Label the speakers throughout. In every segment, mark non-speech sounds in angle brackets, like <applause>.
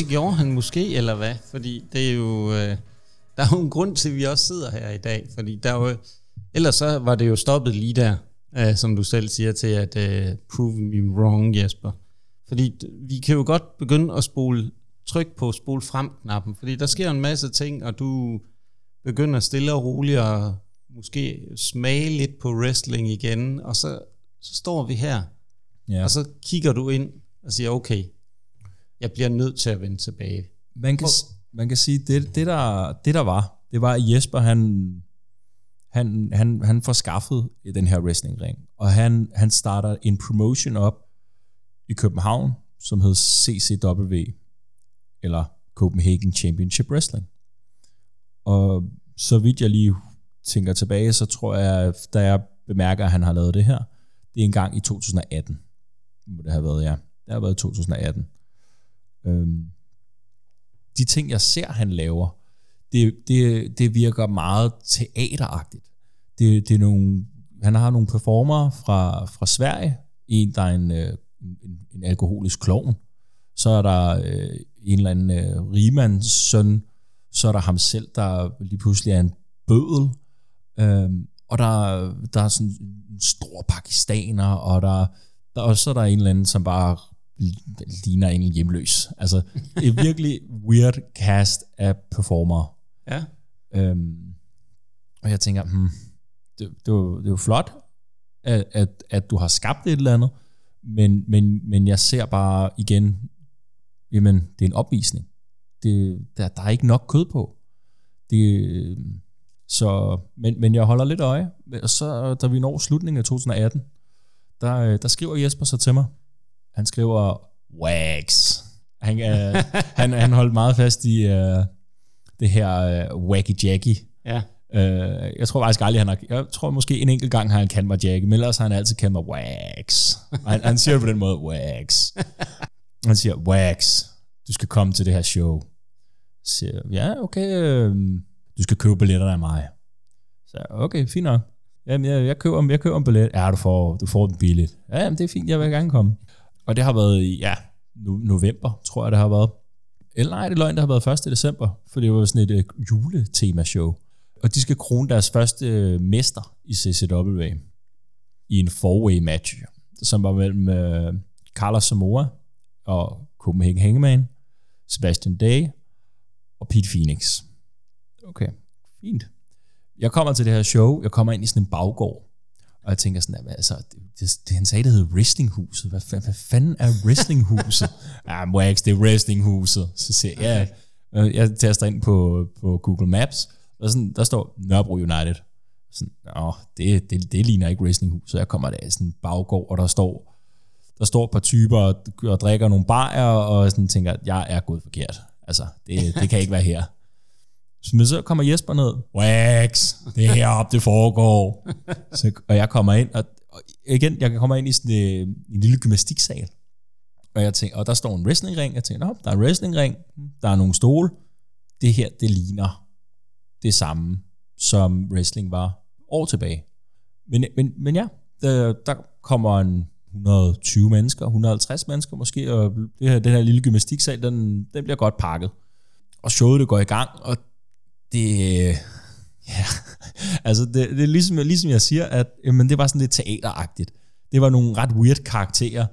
Speaker 1: det gjorde han måske, eller hvad? Fordi det er jo... Øh, der er jo en grund til, at vi også sidder her i dag. Fordi der er jo, ellers så var det jo stoppet lige der, øh, som du selv siger, til at øh, prove me wrong, Jesper. Fordi vi kan jo godt begynde at spole, tryk på spole frem-knappen, fordi der sker en masse ting, og du begynder stille og roligt at måske smage lidt på wrestling igen, og så, så står vi her, ja. og så kigger du ind og siger, okay, jeg bliver nødt til at vende tilbage.
Speaker 2: Man kan, man kan sige, det, det, der, det der var, det var, at Jesper, han, han, han, han får skaffet den her wrestlingring, og han, han starter en promotion op i København, som hed CCW, eller Copenhagen Championship Wrestling. Og så vidt jeg lige tænker tilbage, så tror jeg, da jeg bemærker, at han har lavet det her, det er en gang i 2018. Må det have været, ja. Det har været i 2018. Øhm, de ting, jeg ser, han laver, det, det, det virker meget teateragtigt. Det, det er nogle, han har nogle performer fra, fra Sverige. En, der er en, øh, en, en alkoholisk klovn. Så er der øh, en eller anden øh, rimands søn. Så er der ham selv, der lige pludselig er en bødel. Øhm, og der, der er sådan en stor pakistaner, og der, der og så er der en eller anden, som bare ligner en hjemløs. Altså, er virkelig weird cast af performer.
Speaker 1: Ja.
Speaker 2: Øhm, og jeg tænker, hmm, det, det, er jo, det er jo flot, at, at, at du har skabt et eller andet, men, men, men jeg ser bare igen, jamen, det er en opvisning. Det, der, der er ikke nok kød på. Det, så, men, men jeg holder lidt øje, og så da vi når slutningen af 2018, der, der skriver Jesper så til mig, han skriver wax. Han, øh, han, han holdt meget fast i øh, det her øh, wacky Jackie.
Speaker 1: Ja.
Speaker 2: Øh, jeg tror faktisk aldrig, han har... Jeg tror måske en enkelt gang har han kendt mig Jackie, men ellers har han altid kendt mig wax. han, han siger på den måde, wax. Han siger, wax, du skal komme til det her show. Så siger ja, okay, øh, du skal købe billetterne af mig. Så okay, fint nok. Jamen, jeg, jeg, køber, jeg køber en billet. Ja, du får, du får den billigt. Ja, jamen, det er fint, jeg vil gerne komme. Og det har været i, ja, november, tror jeg, det har været. Eller nej, det er løgn, det har været 1. december, for det var sådan et øh, juletema-show. Og de skal krone deres første øh, mester i CCW i en four-way match, som var mellem øh, Carlos Samoa og Copenhagen Hangman, Sebastian Day og Pete Phoenix. Okay, fint. Jeg kommer til det her show, jeg kommer ind i sådan en baggård, og jeg tænker sådan, altså, det, det, han sagde, det hed Wrestlinghuset. Hvad, hvad, hvad fanden er Wrestlinghuset? <laughs> ja, Wax, det er Wrestlinghuset. Så siger jeg, ja, jeg taster ind på, på Google Maps, og sådan, der står Nørrebro United. Sådan, Åh, det, det, det ligner ikke Wrestlinghuset. Jeg kommer der i sådan en baggård, og der står, der står et par typer og, og drikker nogle bajer, og sådan tænker, jeg er gået forkert. Altså, det, det kan ikke være her. Men så kommer Jesper ned. Wax, det er heroppe, det foregår. <laughs> Så, og jeg kommer ind, og, og igen, jeg kommer ind i sådan øh, en lille gymnastiksal. Og jeg tænker, og der står en wrestlingring. Jeg tænker, der er en wrestlingring, der er nogle stole. Det her, det ligner det samme, som wrestling var år tilbage. Men, men, men ja, der, der kommer en 120 mennesker, 150 mennesker måske, og det her, den her lille gymnastiksal, den, den bliver godt pakket. Og showet det går i gang, og det, ja, altså det, det er ligesom, ligesom jeg siger, at jamen, det var sådan lidt teateragtigt. Det var nogle ret weird karakterer,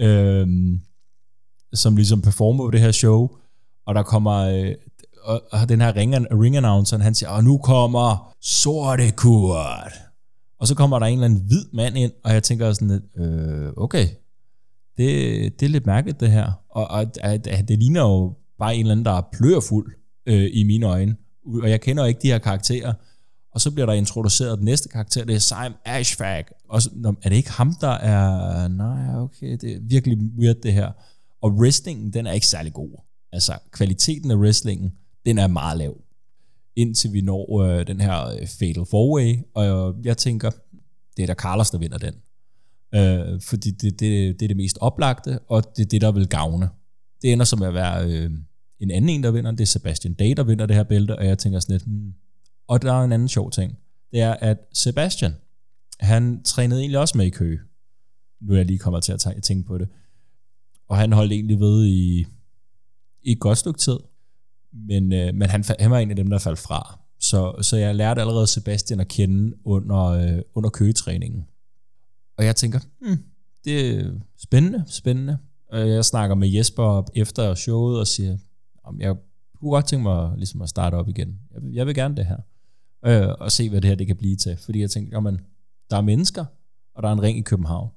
Speaker 2: øhm, som ligesom performer på det her show, og der kommer, øh, og, og den her ring, ring announcer, han siger, og nu kommer sorte Kurt. Og så kommer der en eller anden hvid mand ind, og jeg tænker sådan lidt, øh, okay, det, det er lidt mærkeligt det her. Og, og at, at det ligner jo bare en eller anden, der er plørfuld øh, i mine øjne og jeg kender ikke de her karakterer. Og så bliver der introduceret den næste karakter, det er Simon Ashfag. Og så, er det ikke ham, der er... Nej, okay, det er virkelig weird det her. Og wrestlingen, den er ikke særlig god. Altså, kvaliteten af wrestlingen, den er meget lav. Indtil vi når øh, den her øh, Fatal 4-Way, og øh, jeg tænker, det er da Carlos, der vinder den. Øh, fordi det, det, det er det mest oplagte, og det er det, der vil gavne. Det ender som at være... Øh, en anden en, der vinder, det er Sebastian Day, der vinder det her bælte, og jeg tænker sådan lidt, hmm. og der er en anden sjov ting, det er, at Sebastian, han trænede egentlig også med i kø. Nu er jeg lige kommet til at tænke på det. Og han holdt egentlig ved i i et godt stykke tid. Men, øh, men han, han var en af dem, der faldt fra. Så, så jeg lærte allerede Sebastian at kende under, øh, under køgetræningen. Og jeg tænker, hmm, det er spændende, spændende. Og jeg snakker med Jesper efter showet og siger, om jeg kunne godt tænke mig ligesom at starte op igen. Jeg, jeg vil gerne det her. Øh, og se, hvad det her det kan blive til. Fordi jeg tænker, jamen, der er mennesker, og der er en ring i København.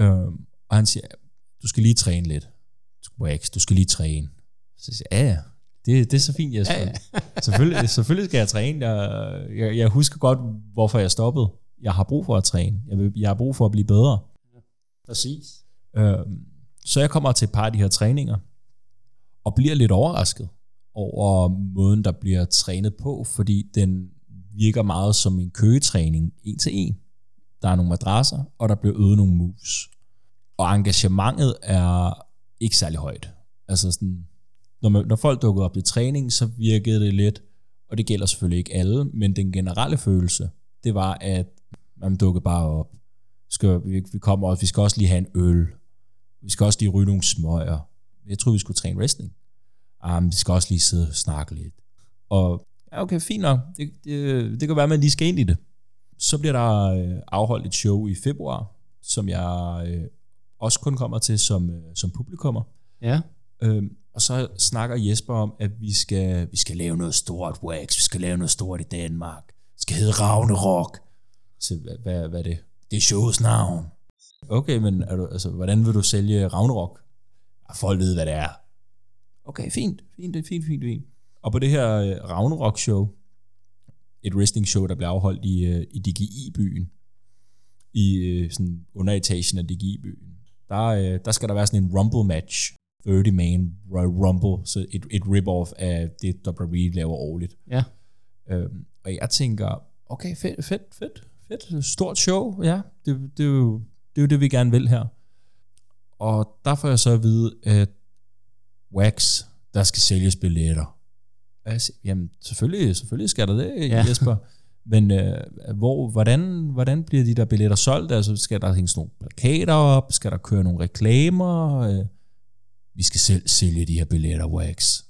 Speaker 2: Øh, og han siger, du skal lige træne lidt. Wax, du skal lige træne. Så siger jeg, ja, ja, det, det er så fint, Jesper. Ja, ja. <laughs> selvfølgelig, selvfølgelig skal jeg træne. Jeg, jeg, jeg husker godt, hvorfor jeg stoppede. Jeg har brug for at træne. Jeg, vil, jeg har brug for at blive bedre. Ja,
Speaker 1: præcis.
Speaker 2: Øh, så jeg kommer til et par af de her træninger, og bliver lidt overrasket over måden, der bliver trænet på, fordi den virker meget som en køgetræning, en til en. Der er nogle madrasser, og der bliver øget nogle moves. Og engagementet er ikke særlig højt. Altså sådan, når, man, når folk dukkede op til træning, så virkede det lidt, og det gælder selvfølgelig ikke alle, men den generelle følelse, det var, at man dukkede bare op. Skal, vi, vi kommer også, vi skal også lige have en øl. Vi skal også lige ryge nogle smøger. Jeg troede, vi skulle træne wrestling. Um, vi skal også lige sidde og snakke lidt. Og ja, okay, fint nok. Det, det, det kan være, at man lige skal ind i det. Så bliver der øh, afholdt et show i februar, som jeg øh, også kun kommer til som, øh, som publikummer.
Speaker 1: Ja.
Speaker 2: Øhm, og så snakker Jesper om, at vi skal, vi skal lave noget stort wax, vi skal lave noget stort i Danmark. Det skal hedde Ragnarok. Så hvad, hvad, hvad er det? Det er showets navn. Okay, men er du, altså, hvordan vil du sælge Ragnarok? Ja, folk ved, hvad det er. Okay, fint, fint, fint, fint, fint. Og på det her uh, Ragnarok-show, et wrestling-show, der blev afholdt i, uh, i DGI-byen, i uh, sådan underetagen af DGI-byen, der, der skal der være sådan en rumble-match, 30-man rumble, så et, et rip-off af det, WWE laver årligt.
Speaker 1: Ja.
Speaker 2: Øhm, og jeg tænker, okay, fedt, fedt, fedt, fedt, stort show, ja, det, det, er jo, det er jo det, vi gerne vil her. Og der får jeg så at vide, at Wax, der skal sælges billetter. Jeg siger, jamen selvfølgelig, selvfølgelig skal der det, ja. <laughs> Jesper. Men øh, hvor, hvordan, hvordan bliver de der billetter solgt? Altså, skal der hænge nogle plakater op? Skal der køre nogle reklamer? Øh, vi skal selv sælge de her billetter, Wax.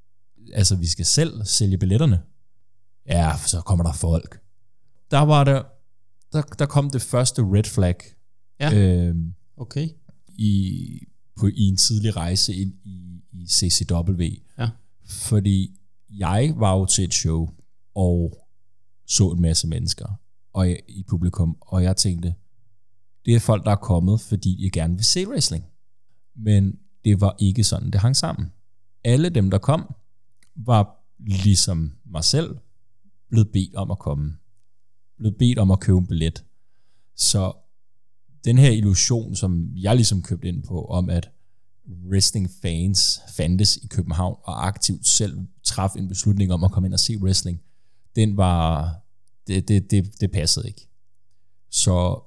Speaker 2: Altså, vi skal selv sælge billetterne. Ja, så kommer der folk. Der var der, der, der kom det første red flag.
Speaker 1: Ja, øh, okay.
Speaker 2: I, på, I en tidlig rejse ind i, i CCW.
Speaker 1: Ja.
Speaker 2: Fordi jeg var jo til et show, og så en masse mennesker og jeg, i publikum, og jeg tænkte, det er folk, der er kommet, fordi de gerne vil se wrestling. Men det var ikke sådan, det hang sammen. Alle dem, der kom, var ligesom mig selv, blevet bedt om at komme. Blevet bedt om at købe en billet. Så den her illusion, som jeg ligesom købte ind på, om at wrestling fans fandtes i København, og aktivt selv traf en beslutning om at komme ind og se wrestling, den var, det, det, det, det passede ikke. Så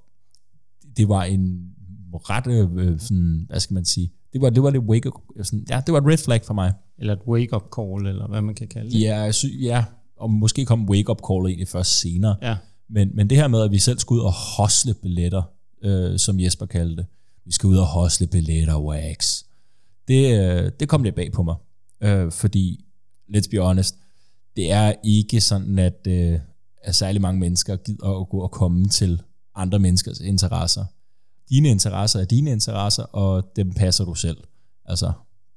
Speaker 2: det var en ret, øh, sådan, hvad skal man sige, det var, det var det wake up, sådan, ja, det var et red flag for mig.
Speaker 1: Eller et wake up call, eller hvad man kan kalde det.
Speaker 2: Ja, jeg sy- ja og måske kom wake up call egentlig først senere.
Speaker 1: Ja.
Speaker 2: Men, men det her med, at vi selv skulle ud og hosle billetter, øh, som Jesper kaldte det. Vi skal ud og hosle billetter, wax. Det, øh, det kom lidt bag på mig. Øh, fordi, let's be honest, det er ikke sådan, at, øh, at særlig mange mennesker gider at gå og komme til andre menneskers interesser dine interesser er dine interesser, og dem passer du selv. Altså,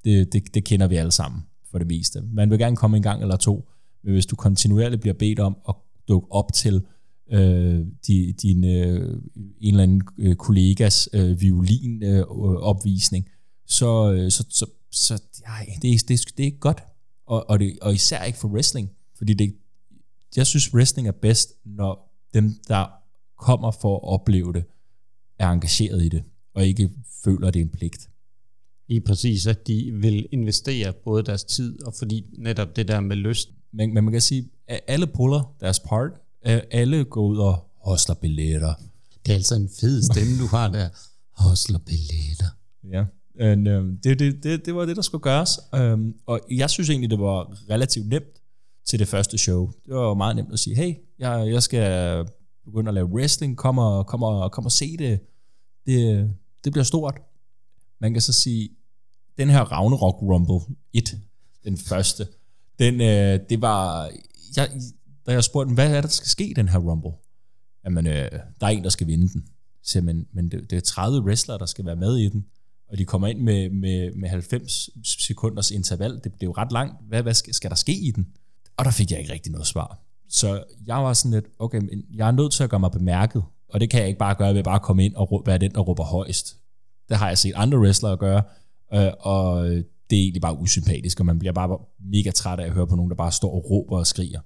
Speaker 2: det, det, det kender vi alle sammen for det meste. Man vil gerne komme en gang eller to, men hvis du kontinuerligt bliver bedt om at dukke op til øh, din, din øh, en eller anden øh, kollegas øh, violinopvisning, øh, så, øh, så, så, så ja, det, er, det, er, det er ikke godt. Og, og, det, og især ikke for wrestling, fordi det, jeg synes, wrestling er bedst, når dem, der kommer for at opleve det, er engageret i det, og ikke føler, at det er en pligt.
Speaker 1: I præcis, at de vil investere både deres tid, og fordi netop det der med lyst.
Speaker 2: Men, men man kan sige, at alle puller deres part, Øh, alle går ud og hostler billetter.
Speaker 1: Det er altså en fed stemme, du har der. Hostler billetter.
Speaker 2: Ja, and, um, øhm, det, det, det, det var det, der skulle gøres. Um, og jeg synes egentlig, det var relativt nemt til det første show. Det var jo meget nemt at sige, hey, jeg, jeg skal begynde at lave wrestling, kom og, kom og, kom og se det. det. Det bliver stort. Man kan så sige, den her Ragnarok Rumble 1, den første, den, øh, det var, jeg, da jeg spurgte dem, hvad er det, der skal ske i den her Rumble? Jamen, øh, der er en, der skal vinde den. Så, men, men det, det er 30 wrestlere, der skal være med i den, og de kommer ind med, med, med 90 sekunders interval. Det, det er jo ret langt. Hvad, hvad skal, skal der ske i den? Og der fik jeg ikke rigtig noget svar. Så jeg var sådan lidt, okay, men jeg er nødt til at gøre mig bemærket, og det kan jeg ikke bare gøre ved bare at komme ind og være den, der råber højst. Det har jeg set andre wrestlere gøre, øh, og det er egentlig bare usympatisk, og man bliver bare mega træt af at høre på nogen, der bare står og råber og skriger.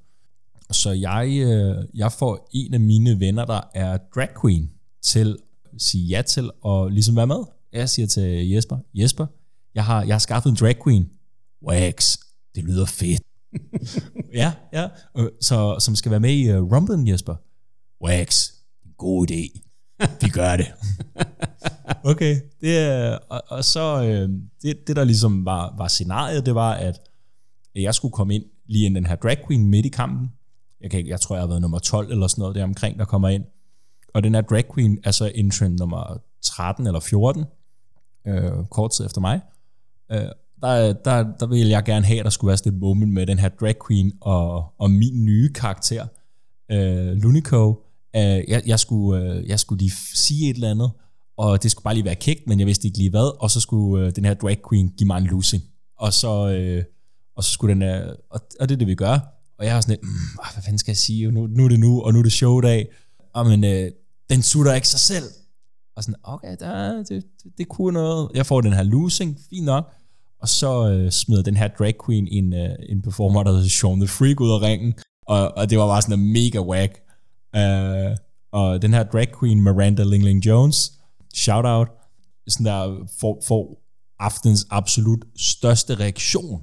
Speaker 2: Så jeg, øh, jeg får en af mine venner, der er drag queen, til at sige ja til og ligesom være med. Jeg siger til Jesper, Jesper, jeg har, jeg har skaffet en drag queen. Wax, det lyder fedt. <laughs> ja, ja. Så, som skal være med i uh, Rumblen, Jesper. Wax, en god idé. Vi gør det. <laughs> okay, det er, og, og så øh, det, det der ligesom var, var scenariet, det var, at jeg skulle komme ind lige ind den her drag queen midt i kampen. Jeg, kan, jeg tror, jeg har været nummer 12 eller sådan noget der omkring, der kommer ind. Og den her drag queen er så entrant nummer 13 eller 14, øh, kort tid efter mig. Øh, der, der, der vil jeg gerne have, at der skulle være sådan et moment med den her drag queen og, og min nye karakter, øh, Lunico. Øh, jeg, jeg, skulle, øh, jeg skulle lige sige et eller andet, og det skulle bare lige være kægt, men jeg vidste ikke lige hvad, og så skulle øh, den her drag queen give mig en losing. Og så, øh, og så skulle den, øh, og, og det er det, vi gør. Og jeg har sådan lidt, mm, ah, hvad fanden skal jeg sige, nu, nu er det nu, og nu er det showdag. Og ah, men, øh, den sutter ikke sig selv. Og sådan, okay, der, det, det, det kunne noget. Jeg får den her losing, fint nok. Og så øh, smider den her drag queen en, øh, en performer, der hedder Sean the Freak ud af ringen. Og, og det var bare sådan en mega whack. Uh, og den her drag queen, Miranda Lingling Jones, shout out, sådan der får, får aftens absolut største reaktion.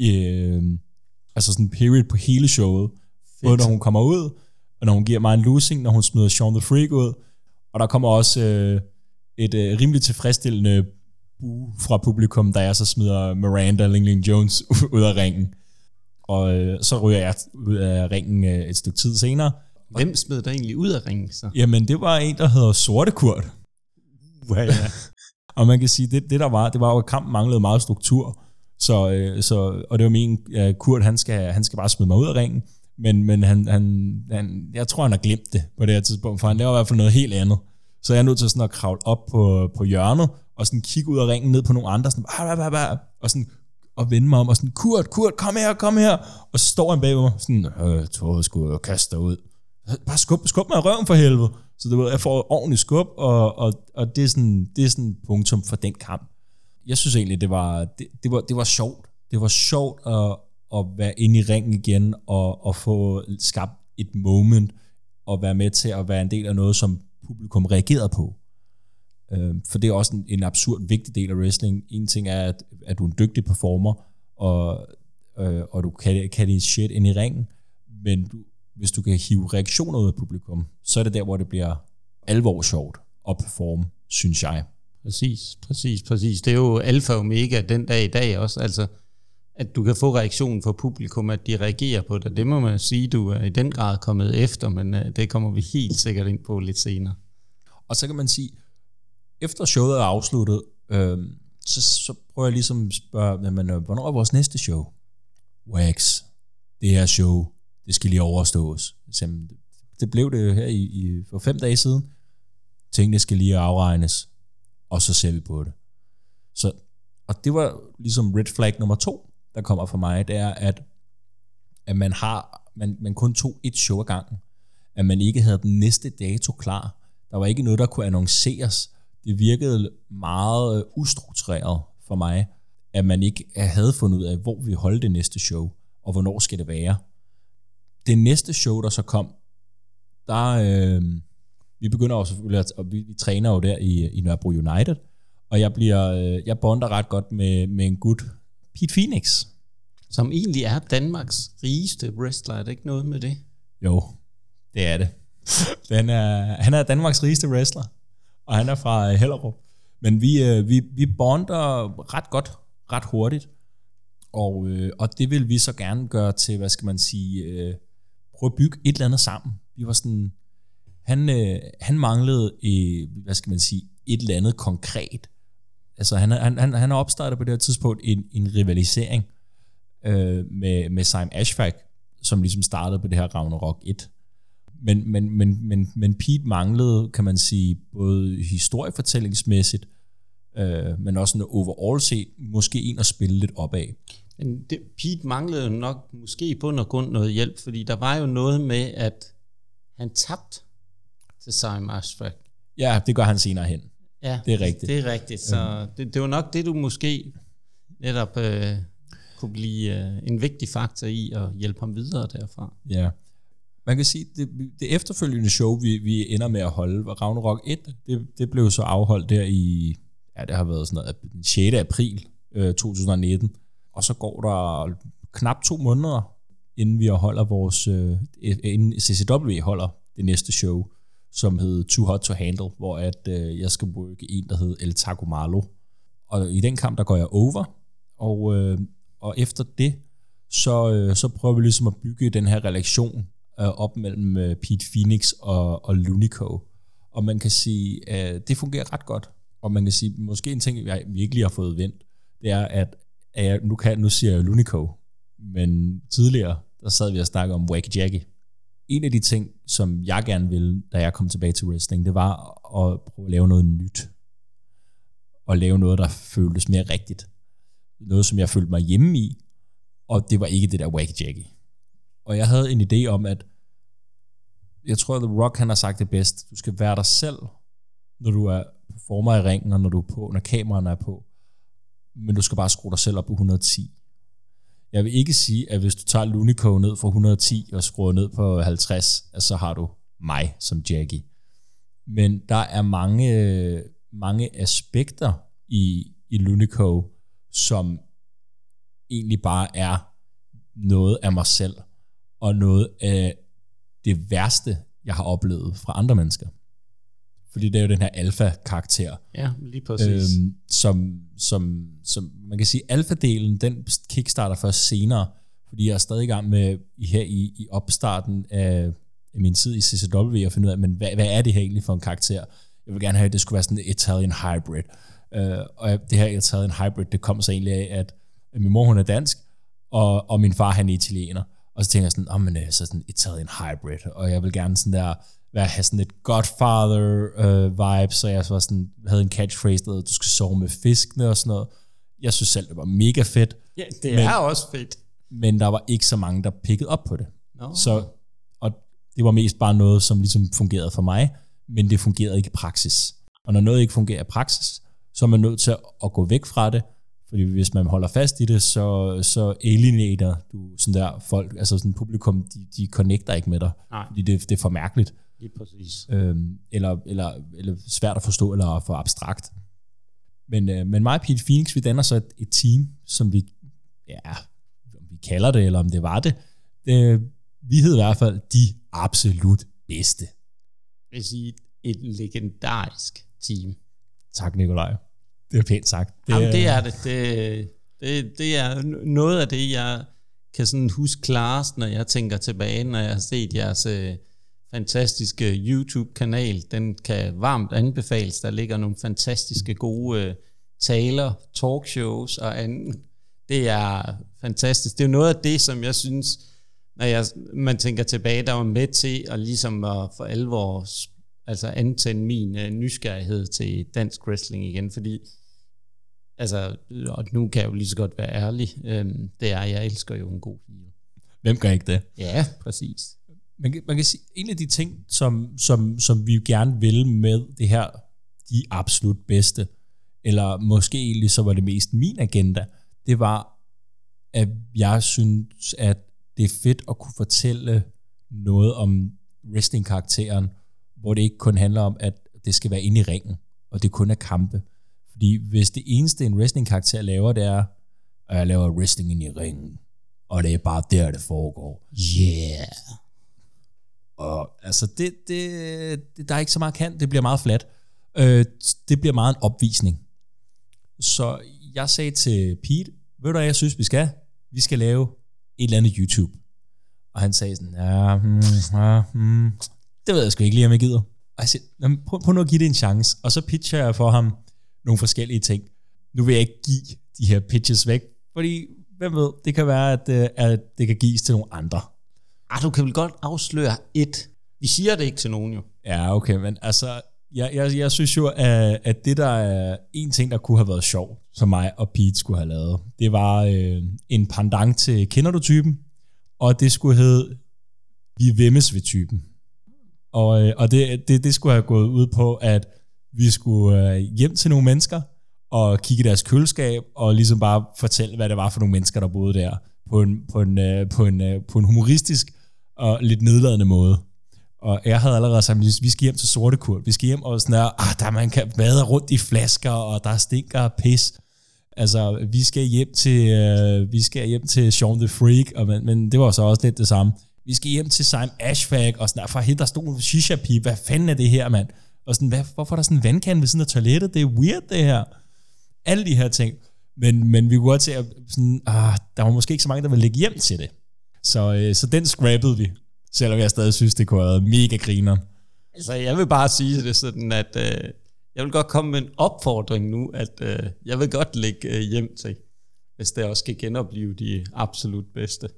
Speaker 2: Øh, altså sådan en period på hele showet. Både når hun kommer ud, og når hun giver mig en losing, når hun smider Sean the Freak ud. Og der kommer også øh, et øh, rimelig tilfredsstillende bu fra publikum, da jeg så smider Miranda Lingling Jones <laughs> ud af ringen. Og øh, så ryger jeg ud af ringen øh, et stykke tid senere.
Speaker 1: Hvem smed der egentlig ud af ringen så?
Speaker 2: Jamen, det var en, der hedder Sorte Kurt.
Speaker 1: Ja, ja. <laughs>
Speaker 2: og man kan sige, det, det der var, det var jo, at kampen manglede meget struktur. Så, øh, så, og det var min, Kurt, han skal, han skal bare smide mig ud af ringen. Men, men han, han, han, jeg tror, han har glemt det på det her tidspunkt, for han laver i hvert fald noget helt andet. Så jeg er nødt til sådan at kravle op på, på hjørnet, og sådan kigge ud af ringen ned på nogle andre, sådan, bah, bah, bah, og sådan og vende mig om, og sådan, Kurt, Kurt, kom her, kom her. Og så står han bag mig, sådan, øh, tror skulle kaste dig ud. Bare skub, skub mig i røven for helvede. Så det ved, jeg får ordentligt skub, og, og, og det, er sådan, det er sådan punktum for den kamp. Jeg synes egentlig, det var, det, det var, det var sjovt. Det var sjovt at, at være inde i ringen igen, og, og få skabt et moment, og være med til at være en del af noget, som publikum reagerede på. Øh, for det er også en, en absurd vigtig del af wrestling. En ting er, at, at du er en dygtig performer, og, øh, og du kan, kan din shit ind i ringen, men du, hvis du kan hive reaktioner ud af publikum, så er det der, hvor det bliver alvor sjovt at performe, synes jeg.
Speaker 1: Præcis, præcis, præcis. Det er jo alfa og omega den dag i dag også, altså at du kan få reaktionen fra publikum, at de reagerer på det. Det må man sige, du er i den grad kommet efter, men øh, det kommer vi helt sikkert ind på lidt senere.
Speaker 2: Og så kan man sige, efter showet er afsluttet, øh, så, så prøver jeg ligesom at spørge, jamen, øh, hvornår er vores næste show? Wax, det her show, det skal lige overstås. Det blev det her i, i, for fem dage siden. Tingene skal lige afregnes, og så ser vi på det. Så, og det var ligesom red flag nummer to, der kommer fra mig, det er, at, at man har, man, man kun tog et show ad gangen. At man ikke havde den næste dato klar. Der var ikke noget, der kunne annonceres. Det virkede meget øh, ustruktureret for mig, at man ikke havde fundet ud af, hvor vi holdt det næste show, og hvornår skal det være. Det næste show, der så kom, der, øh, vi begynder jo selvfølgelig, at, og vi, vi træner jo der i, i Nørrebro United, og jeg bliver, øh, jeg bonder ret godt med, med en gut, Pete Phoenix.
Speaker 1: Som egentlig er Danmarks rigeste wrestler, er det ikke noget med det?
Speaker 2: Jo, det er det. Den er, han er Danmarks rigeste wrestler, og han er fra øh, Hellerup. Men vi, øh, vi, vi bonder ret godt, ret hurtigt, og, og det vil vi så gerne gøre til, hvad skal man sige, prøve at bygge et eller andet sammen. Vi var sådan, han, øh, han manglede, øh, hvad skal man sige, et eller andet konkret. altså han, han, han, han opstartede opstartet på det her tidspunkt en, en rivalisering øh, med, med Simon Ashfaq, som ligesom startede på det her Ragnarok 1. Men, men, men, men, men Pete manglede, kan man sige, både historiefortællingsmæssigt, øh, men også noget overall set, måske en at spille lidt op af.
Speaker 1: Men det, Pete manglede jo nok måske på og grund noget hjælp, fordi der var jo noget med, at han tabte til Simon Ashfaq.
Speaker 2: Ja, det gør han senere hen.
Speaker 1: Ja,
Speaker 2: Det er rigtigt.
Speaker 1: Det er rigtigt. Så det, det var nok det, du måske netop øh, kunne blive øh, en vigtig faktor i at hjælpe ham videre derfra.
Speaker 2: Ja. Man kan sige, det, det efterfølgende show, vi, vi ender med at holde, var Ragnarok 1, det, det blev så afholdt der i, ja, det har været sådan noget, den 6. april øh, 2019. Og så går der knap to måneder, inden vi holder vores, øh, inden CCW holder det næste show, som hed Too Hot to Handle, hvor at øh, jeg skal bruge en, der hed El Taco Malo. Og i den kamp, der går jeg over, og, øh, og efter det, så, øh, så prøver vi ligesom at bygge den her relation øh, op mellem øh, Pete Phoenix og, og Lunico. Og man kan sige, at øh, det fungerer ret godt. Og man kan sige, måske en ting, jeg virkelig har fået vendt, det er, at, at jeg, nu, kan, nu siger jeg Lunico, men tidligere, der sad vi og snakkede om Wacky Jackie. En af de ting, som jeg gerne ville, da jeg kom tilbage til wrestling, det var at prøve at lave noget nyt. Og lave noget, der føltes mere rigtigt. Noget, som jeg følte mig hjemme i, og det var ikke det der wacky-jacky. Og jeg havde en idé om, at jeg tror, at The Rock han har sagt det bedst. Du skal være dig selv, når du er performer i ringen, og når du er på, når kameraerne er på. Men du skal bare skrue dig selv op på 110. Jeg vil ikke sige, at hvis du tager Lunico ned fra 110 og skruer ned på 50, at så har du mig som Jackie. Men der er mange, mange aspekter i, i Lunico, som egentlig bare er noget af mig selv, og noget af det værste, jeg har oplevet fra andre mennesker. Fordi det er jo den her alfa-karakter,
Speaker 1: Ja, lige præcis. Øhm,
Speaker 2: som, som, som man kan sige, alfa-delen, den kickstarter først senere, fordi jeg er stadig i gang med her i, i opstarten af, af min tid i CCW at finde ud af, men hvad, hvad er det her egentlig for en karakter? Jeg vil gerne have, at det skulle være sådan en Italian hybrid. Øh, og det her Italian hybrid, det kom så egentlig af, at min mor hun er dansk, og, og min far han er italiener. Og så tænker jeg sådan, oh, men, øh, så sådan Italian hybrid, og jeg vil gerne sådan der, være, have sådan et Godfather øh, vibe, så jeg var sådan, havde en catchphrase, der du skal sove med fiskene og sådan noget. Jeg synes selv, det var mega fedt,
Speaker 1: ja, det
Speaker 2: men-
Speaker 1: er også fedt.
Speaker 2: men der var ikke så mange, der pikkede op på det.
Speaker 1: Nå.
Speaker 2: Så, og det var mest bare noget, som ligesom fungerede for mig, men det fungerede ikke i praksis. Og når noget ikke fungerer i praksis, så er man nødt til at gå væk fra det, fordi hvis man holder fast i det, så, så alienater du sådan der folk, altså sådan publikum, de, de connecter ikke med dig,
Speaker 1: Nej.
Speaker 2: fordi det, det er for mærkeligt,
Speaker 1: Lige præcis.
Speaker 2: øhm, eller, eller, eller svært at forstå, eller for abstrakt. Men, øh, men mig og Pete Phoenix, vi danner så et, et team, som vi, ja, om vi kalder det, eller om det var det, det vi hed i hvert fald de absolut bedste.
Speaker 1: Jeg vil sige, et legendarisk team.
Speaker 2: Tak, Nikolaj. Det er pænt sagt.
Speaker 1: Det, Jamen, det er det. det. Det, det er noget af det, jeg kan sådan huske klarest, når jeg tænker tilbage, når jeg har set jeres øh, fantastiske YouTube-kanal. Den kan varmt anbefales. Der ligger nogle fantastiske gode øh, taler, talkshows og andet. Det er fantastisk. Det er noget af det, som jeg synes, når jeg, man tænker tilbage, der var med til at ligesom at for alvor altså antænde min øh, nysgerrighed til dansk wrestling igen, fordi altså, og nu kan jeg jo lige så godt være ærlig, øhm, det er, jeg elsker jo en god heel.
Speaker 2: Hvem gør ikke det?
Speaker 1: Ja, præcis
Speaker 2: man kan, man kan sige, en af de ting, som, som, som vi gerne vil med det her, de absolut bedste, eller måske egentlig så var det mest min agenda, det var, at jeg synes, at det er fedt at kunne fortælle noget om wrestling-karakteren, hvor det ikke kun handler om, at det skal være inde i ringen, og det kun er kampe. Fordi hvis det eneste, en wrestling-karakter laver, det er, at jeg laver wrestling ind i ringen, og det er bare der, det foregår.
Speaker 1: Yeah.
Speaker 2: Og altså, det, det, det, der er ikke så meget kant, Det bliver meget flat. Øh, det bliver meget en opvisning. Så jeg sagde til Pete, ved du hvad jeg synes, vi skal? Vi skal lave et eller andet YouTube. Og han sagde sådan, ja, hmm, ja hmm, det ved jeg sgu ikke lige, om jeg gider. Og jeg sagde, men prøv, prøv nu at give det en chance. Og så pitcher jeg for ham nogle forskellige ting. nu vil jeg ikke give de her pitches væk, fordi hvem ved, det kan være, at, øh, at det kan gives til nogle andre.
Speaker 1: Ah, du kan vel godt afsløre et. Vi siger det ikke til nogen jo.
Speaker 2: Ja, okay, men altså, jeg, jeg, jeg synes jo, at, at det der er en ting, der kunne have været sjov, som mig og Pete skulle have lavet, det var øh, en pandang til Kender du typen? Og det skulle hedde Vi vemmes ved typen. Og, øh, og det, det, det skulle have gået ud på, at vi skulle øh, hjem til nogle mennesker, og kigge i deres køleskab, og ligesom bare fortælle, hvad det var for nogle mennesker, der boede der, på en, på en, øh, på en, øh, på en humoristisk og lidt nedladende måde. Og jeg havde allerede sagt, at vi skal hjem til Sortekurt. Vi skal hjem og sådan der, ah, der man kan vade rundt i flasker, og der stinker og pis. Altså, vi skal hjem til, øh, vi skal hjem til Sean the Freak, og, men, men det var så også lidt det samme. Vi skal hjem til Simon Ashfag, og sådan der, for der stod en shisha -pip. Hvad fanden er det her, mand? Og sådan, hvad, hvorfor er der sådan en vandkande ved siden af toilettet? Det er weird, det her. Alle de her ting. Men, men vi kunne godt se, at sådan, ah, der var måske ikke så mange, der ville lægge hjem til det. Så, øh, så den scrappede vi. Selvom jeg stadig synes, det kunne have været mega griner.
Speaker 1: Altså, jeg vil bare sige det sådan, at øh, jeg vil godt komme med en opfordring nu, at øh, jeg vil godt lægge øh, hjem til, hvis det også skal genopleve de absolut bedste.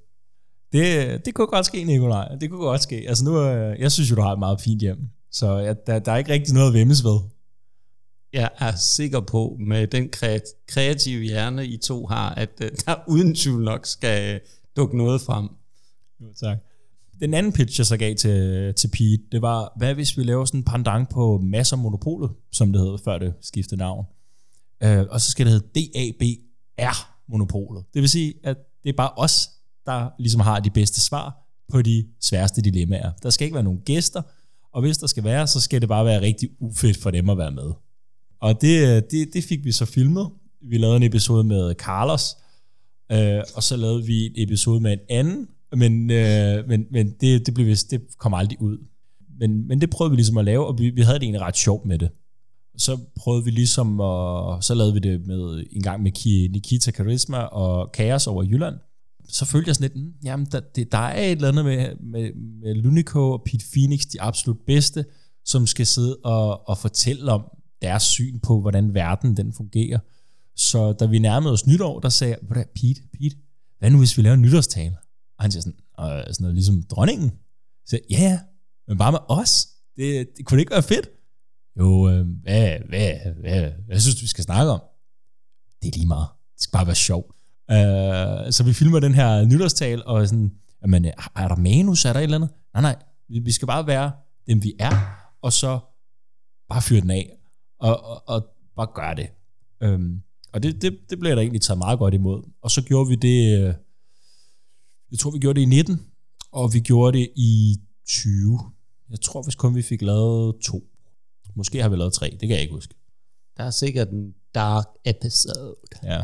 Speaker 2: Det, det kunne godt ske, Nikolaj. Det kunne godt ske. Altså nu, øh, jeg synes jo, du har et meget fint hjem. Så ja, der, der er ikke rigtig noget at vemmes ved.
Speaker 1: Jeg er sikker på, med den kreative hjerne, I to har, at øh, der uden tvivl nok skal øh, dukke noget frem.
Speaker 2: Jo, tak. Den anden pitch, jeg så gav til, til Pete, det var, hvad hvis vi laver sådan en pandang på masser monopolet, som det hed, før det skiftede navn. Øh, og så skal det hedde DABR-monopolet. Det vil sige, at det er bare os, der ligesom har de bedste svar på de sværeste dilemmaer. Der skal ikke være nogen gæster, og hvis der skal være, så skal det bare være rigtig ufedt for dem at være med. Og det, det, det fik vi så filmet. Vi lavede en episode med Carlos, øh, og så lavede vi en episode med en anden, men, øh, men, men det, det, blev vist, det kom aldrig ud. Men, men det prøvede vi ligesom at lave, og vi, vi havde det egentlig ret sjovt med det. Så prøvede vi ligesom, og så lavede vi det med en gang med Nikita Karisma og Kaos over Jylland. Så følte jeg sådan lidt, mm, jamen der, det, der er et eller andet med, med, med Lunico og Pete Phoenix, de absolut bedste, som skal sidde og, og fortælle om deres syn på, hvordan verden den fungerer. Så da vi nærmede os nytår, der sagde jeg, Pete, Pete, hvad nu hvis vi laver en nytårstale? Og han siger sådan, og sådan noget, ligesom dronningen. Så ja, ja, men bare med os. Det, det kunne det ikke være fedt? Jo, øh, hvad, hvad, hvad, hvad synes du, vi skal snakke om? Det er lige meget. Det skal bare være sjov. Uh, så vi filmer den her nytårstal, og sådan, jamen, er der manus, er der et eller andet? Nej, nej, vi, vi skal bare være dem, vi er, og så bare fyre den af, og, og, og bare gøre det. Um, og det, det, det blev der egentlig taget meget godt imod. Og så gjorde vi det, øh, jeg tror vi gjorde det i 19, og vi gjorde det i 20. Jeg tror hvis kun vi fik lavet to. Måske har vi lavet tre, det kan jeg ikke huske.
Speaker 1: Der er sikkert en dark episode.
Speaker 2: Ja.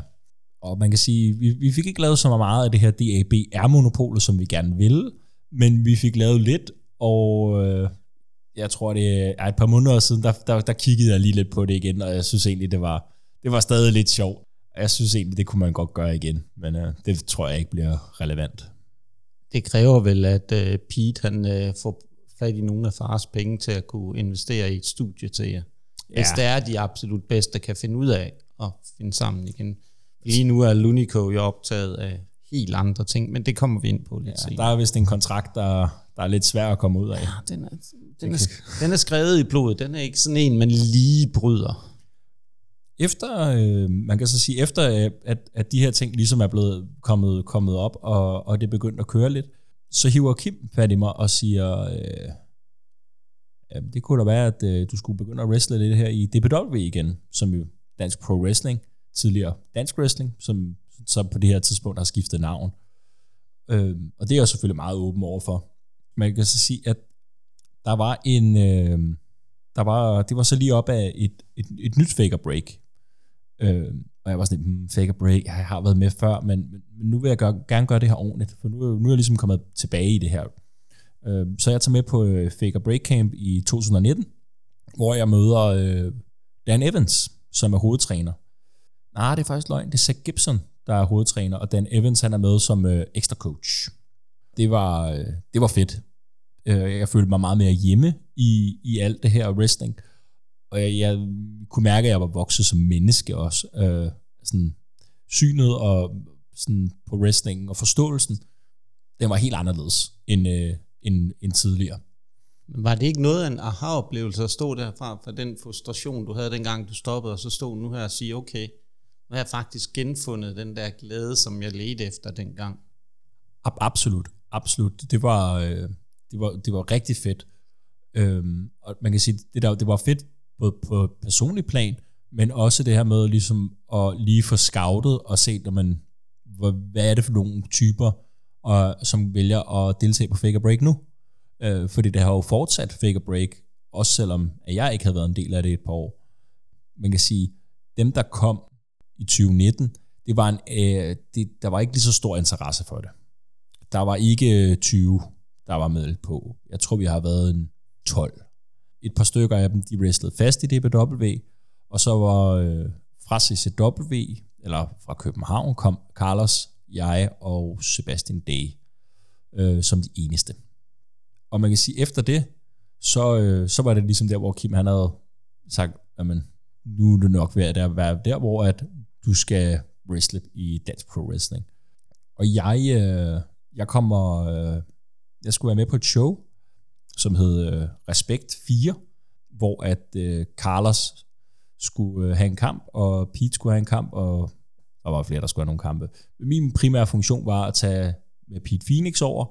Speaker 2: Og man kan sige, vi, vi fik ikke lavet så meget af det her DAB-R-monopolet, som vi gerne ville, men vi fik lavet lidt, og øh, jeg tror, det er et par måneder siden, der, der, der kiggede jeg lige lidt på det igen, og jeg synes egentlig, det var, det var stadig lidt sjovt. Jeg synes egentlig, det kunne man godt gøre igen, men øh, det tror jeg ikke bliver relevant.
Speaker 1: Det kræver vel, at øh, Pete han øh, får fat i nogle af fars penge til at kunne investere i et studie til jer. Ja. Hvis det er de absolut bedste, kan finde ud af at finde sammen igen. Lige nu er Lunico jo optaget af helt andre ting, men det kommer vi ind på lidt ja, senere.
Speaker 2: Der er vist en kontrakt, der, der er lidt svær at komme ud af.
Speaker 1: Ja, den er, den, er, den er skrevet i blodet. Den er ikke sådan en, man lige bryder.
Speaker 2: Efter, øh, man kan så sige, efter at, at de her ting ligesom er blevet kommet, kommet op, og, og det er begyndt at køre lidt, så hiver Kim fat i mig og siger, øh, jamen, det kunne da være, at øh, du skulle begynde at wrestle lidt her i DPW igen, som jo Dansk Pro Wrestling, tidligere Dansk Wrestling, som så på det her tidspunkt har skiftet navn. Øh, og det er jeg selvfølgelig meget åben overfor. Man kan så sige, at der var en, øh, der var, det var så lige op af et, et, et nyt fake break, Øh, og jeg var sådan, hmm, fake a break, jeg har været med før, men, men nu vil jeg gøre, gerne gøre det her ordentligt, for nu, nu er jeg ligesom kommet tilbage i det her. Øh, så jeg tager med på øh, Fake a Break Camp i 2019, hvor jeg møder øh, Dan Evans, som er hovedtræner. Nej, det er faktisk løgn. Det er Zach Gibson, der er hovedtræner, og Dan Evans han er med som øh, ekstra coach. Det var, øh, det var fedt. Øh, jeg følte mig meget mere hjemme i, i alt det her wrestling og jeg, jeg kunne mærke, at jeg var vokset som menneske også. Øh, sådan synet og sådan på wrestlingen og forståelsen, den var helt anderledes end, øh, end, end tidligere.
Speaker 1: Var det ikke noget af en aha-oplevelse at stå derfra, for den frustration, du havde dengang, du stoppede, og så stod nu her og sige, okay, nu har jeg faktisk genfundet den der glæde, som jeg ledte efter dengang.
Speaker 2: Absolut, absolut. Det var, øh, det var, det var rigtig fedt. Øhm, og man kan sige, det, der, det var fedt både på personlig plan, men også det her med ligesom at lige få scoutet og se, når man, hvad er det for nogle typer, og, som vælger at deltage på Fake Break nu. Øh, fordi det har jo fortsat Fake Break, også selvom at jeg ikke havde været en del af det et par år. Man kan sige, dem der kom i 2019, det var en, øh, det, der var ikke lige så stor interesse for det. Der var ikke øh, 20, der var med på. Jeg tror, vi har været en 12. Et par stykker af dem, de wrestlede fast i DBW, og så var øh, fra CCW, eller fra København, kom Carlos, jeg og Sebastian Day øh, som de eneste. Og man kan sige, efter det, så, øh, så var det ligesom der, hvor Kim han havde sagt, jamen, nu er det nok ved at være der, hvor at du skal wrestle i dansk pro wrestling. Og jeg, øh, jeg kommer, øh, jeg skulle være med på et show, som hed øh, Respekt 4, hvor at øh, Carlos skulle øh, have en kamp, og Pete skulle have en kamp, og der var flere, der skulle have nogle kampe. Min primære funktion var at tage med Pete Phoenix over,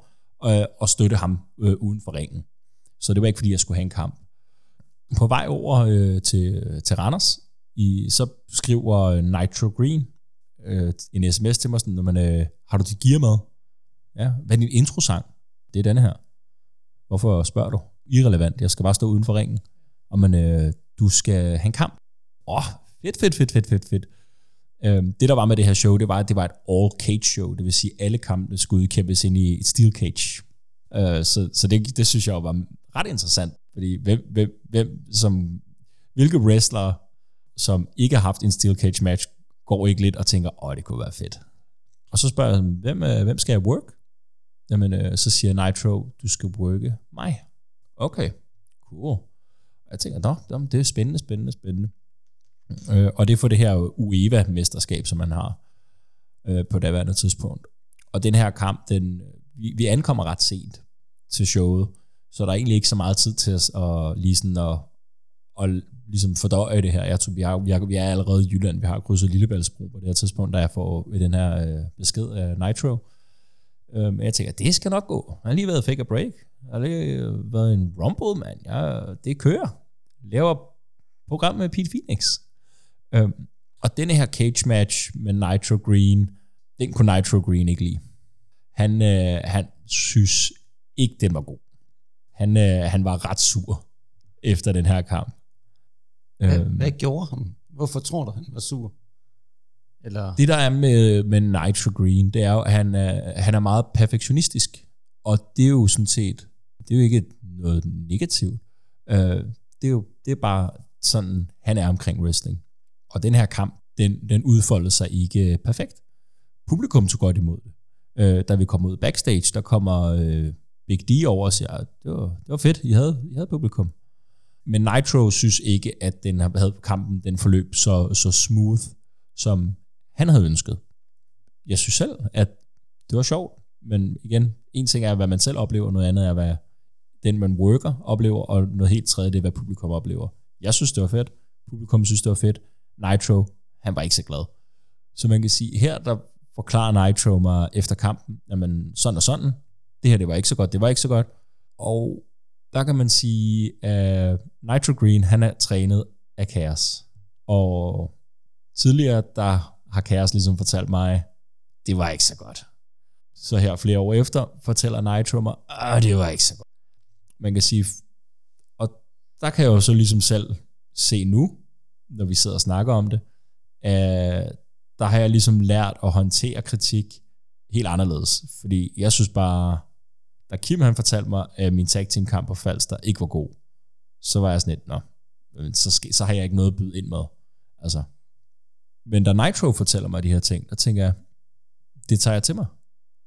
Speaker 2: øh, og støtte ham øh, uden for ringen. Så det var ikke, fordi jeg skulle have en kamp. På vej over øh, til, til Randers, i, så skriver øh, Nitro Green øh, en sms til mig, sådan, når man, øh, har du dit gear med? Ja, hvad er din introsang? Det er denne her. Hvorfor spørger du? Irrelevant, jeg skal bare stå uden for ringen. Og man, øh, du skal have en kamp. Åh, oh, fedt, fedt, fedt, fedt, fedt, fedt. Øhm, det der var med det her show, det var, at det var et all cage show, det vil sige, at alle kampene skulle udkæmpes ind i et steel cage. Øh, så så det, det synes jeg var ret interessant, fordi hvem, hvem, hvem som, hvilke wrestlere, som ikke har haft en steel cage match, går ikke lidt og tænker, åh, det kunne være fedt. Og så spørger jeg, hvem, øh, hvem skal jeg work? Jamen, øh, så siger Nitro, du skal worke mig. Okay, cool. Jeg tænker, nå, det er spændende, spændende, spændende. Øh, og det er for det her UEFA-mesterskab, som man har øh, på daværende tidspunkt. Og den her kamp, den, vi, vi ankommer ret sent til showet, så der er egentlig ikke så meget tid til at, at, lige sådan at, at ligesom fordøje det her. Jeg tror, vi, har, vi, har, vi er allerede i Jylland, vi har krydset Lillebæltsbro på det her tidspunkt, da jeg får den her øh, besked af Nitro. Øh, men jeg tænker, det skal nok gå. Jeg har lige været fake a break. Jeg har lige været en rumble, mand. Jeg, det kører. Laver program med Pete Phoenix. Øhm, og denne her cage match med Nitro Green, den kunne Nitro Green ikke lide. Han, øh, han synes ikke, den var god. Han, øh, han var ret sur efter den her kamp.
Speaker 1: Hvad, øhm, hvad gjorde han? Hvorfor tror du, han var sur?
Speaker 2: Eller? Det der er med, med Nitro Green, det er jo, at han, er, han er meget perfektionistisk. Og det er jo sådan set, det er jo ikke noget negativt. Øh, det er jo det er bare sådan, han er omkring wrestling. Og den her kamp, den, den udfoldede sig ikke perfekt. Publikum tog godt imod det. Øh, da vi kom ud backstage, der kommer øh, Big D over og siger, det var, det var fedt, I havde, I havde publikum. Men Nitro synes ikke, at den havde kampen, den forløb så, så smooth, som han havde ønsket. Jeg synes selv, at det var sjovt, men igen, en ting er, hvad man selv oplever, noget andet er, hvad den, man worker, oplever, og noget helt tredje, det er, hvad publikum oplever. Jeg synes, det var fedt. Publikum synes, det var fedt. Nitro, han var ikke så glad. Så man kan sige, her der forklarer Nitro mig efter kampen, jamen sådan og sådan, det her det var ikke så godt, det var ikke så godt. Og der kan man sige, at Nitro Green, han er trænet af kaos. Og tidligere, der har Chaos ligesom fortalt mig, det var ikke så godt. Så her flere år efter, fortæller Nitro mig, at det var ikke så godt. Man kan sige, og der kan jeg jo så ligesom selv se nu, når vi sidder og snakker om det, øh, der har jeg ligesom lært at håndtere kritik helt anderledes. Fordi jeg synes bare, da Kim han fortalte mig, at min tag team kamp på Falster ikke var god, så var jeg sådan lidt, nå, så, skal, så har jeg ikke noget at byde ind med. Altså. Men da Nitro fortæller mig de her ting, der tænker jeg, det tager jeg til mig.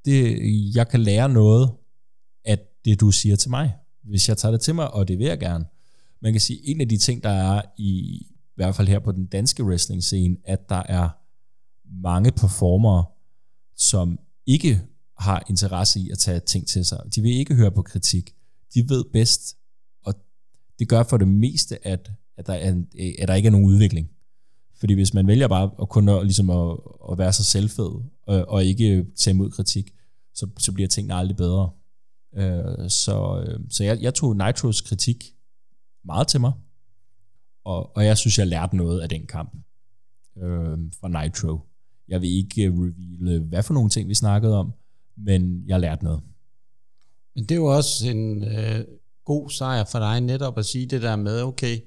Speaker 2: Det, jeg kan lære noget af det, du siger til mig, hvis jeg tager det til mig, og det vil jeg gerne. man kan sige, en af de ting, der er i, i hvert fald her på den danske wrestling scene, at der er mange performere, som ikke har interesse i at tage ting til sig. De vil ikke høre på kritik. De ved bedst, og det gør for det meste, at, at, der, er, at der ikke er nogen udvikling. Fordi hvis man vælger bare at kun at, ligesom at, at være så selvfed, øh, og ikke tage imod kritik, så, så bliver tingene aldrig bedre. Øh, så øh, så jeg, jeg tog Nitros kritik meget til mig, og, og jeg synes, jeg lærte noget af den kamp øh, fra Nitro. Jeg vil ikke øh, reveal, hvad for nogle ting vi snakkede om, men jeg lærte noget.
Speaker 1: Men det er jo også en øh, god sejr for dig netop at sige det der med, okay,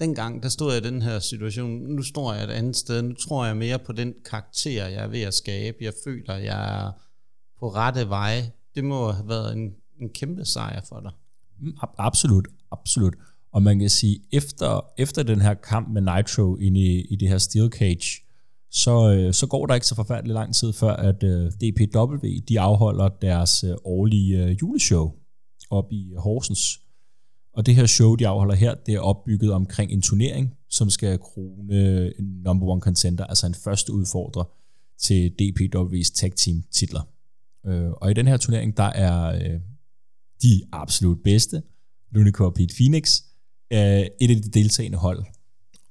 Speaker 1: dengang der stod jeg i den her situation, nu står jeg et andet sted, nu tror jeg mere på den karakter, jeg er ved at skabe, jeg føler, jeg er på rette vej. Det må have været en, en kæmpe sejr for dig.
Speaker 2: Mm, absolut, absolut. Og man kan sige, efter, efter den her kamp med Nitro inde i, i det her Steel Cage, så, øh, så går der ikke så forfærdelig lang tid før, at øh, DPW de afholder deres øh, årlige øh, juleshow op i Horsens. Og det her show, de afholder her, det er opbygget omkring en turnering, som skal krone en number one contender, altså en første udfordrer til DPW's tag team titler. Øh, og i den her turnering, der er øh, de absolut bedste, Lunico og Pete Phoenix, et af de deltagende hold.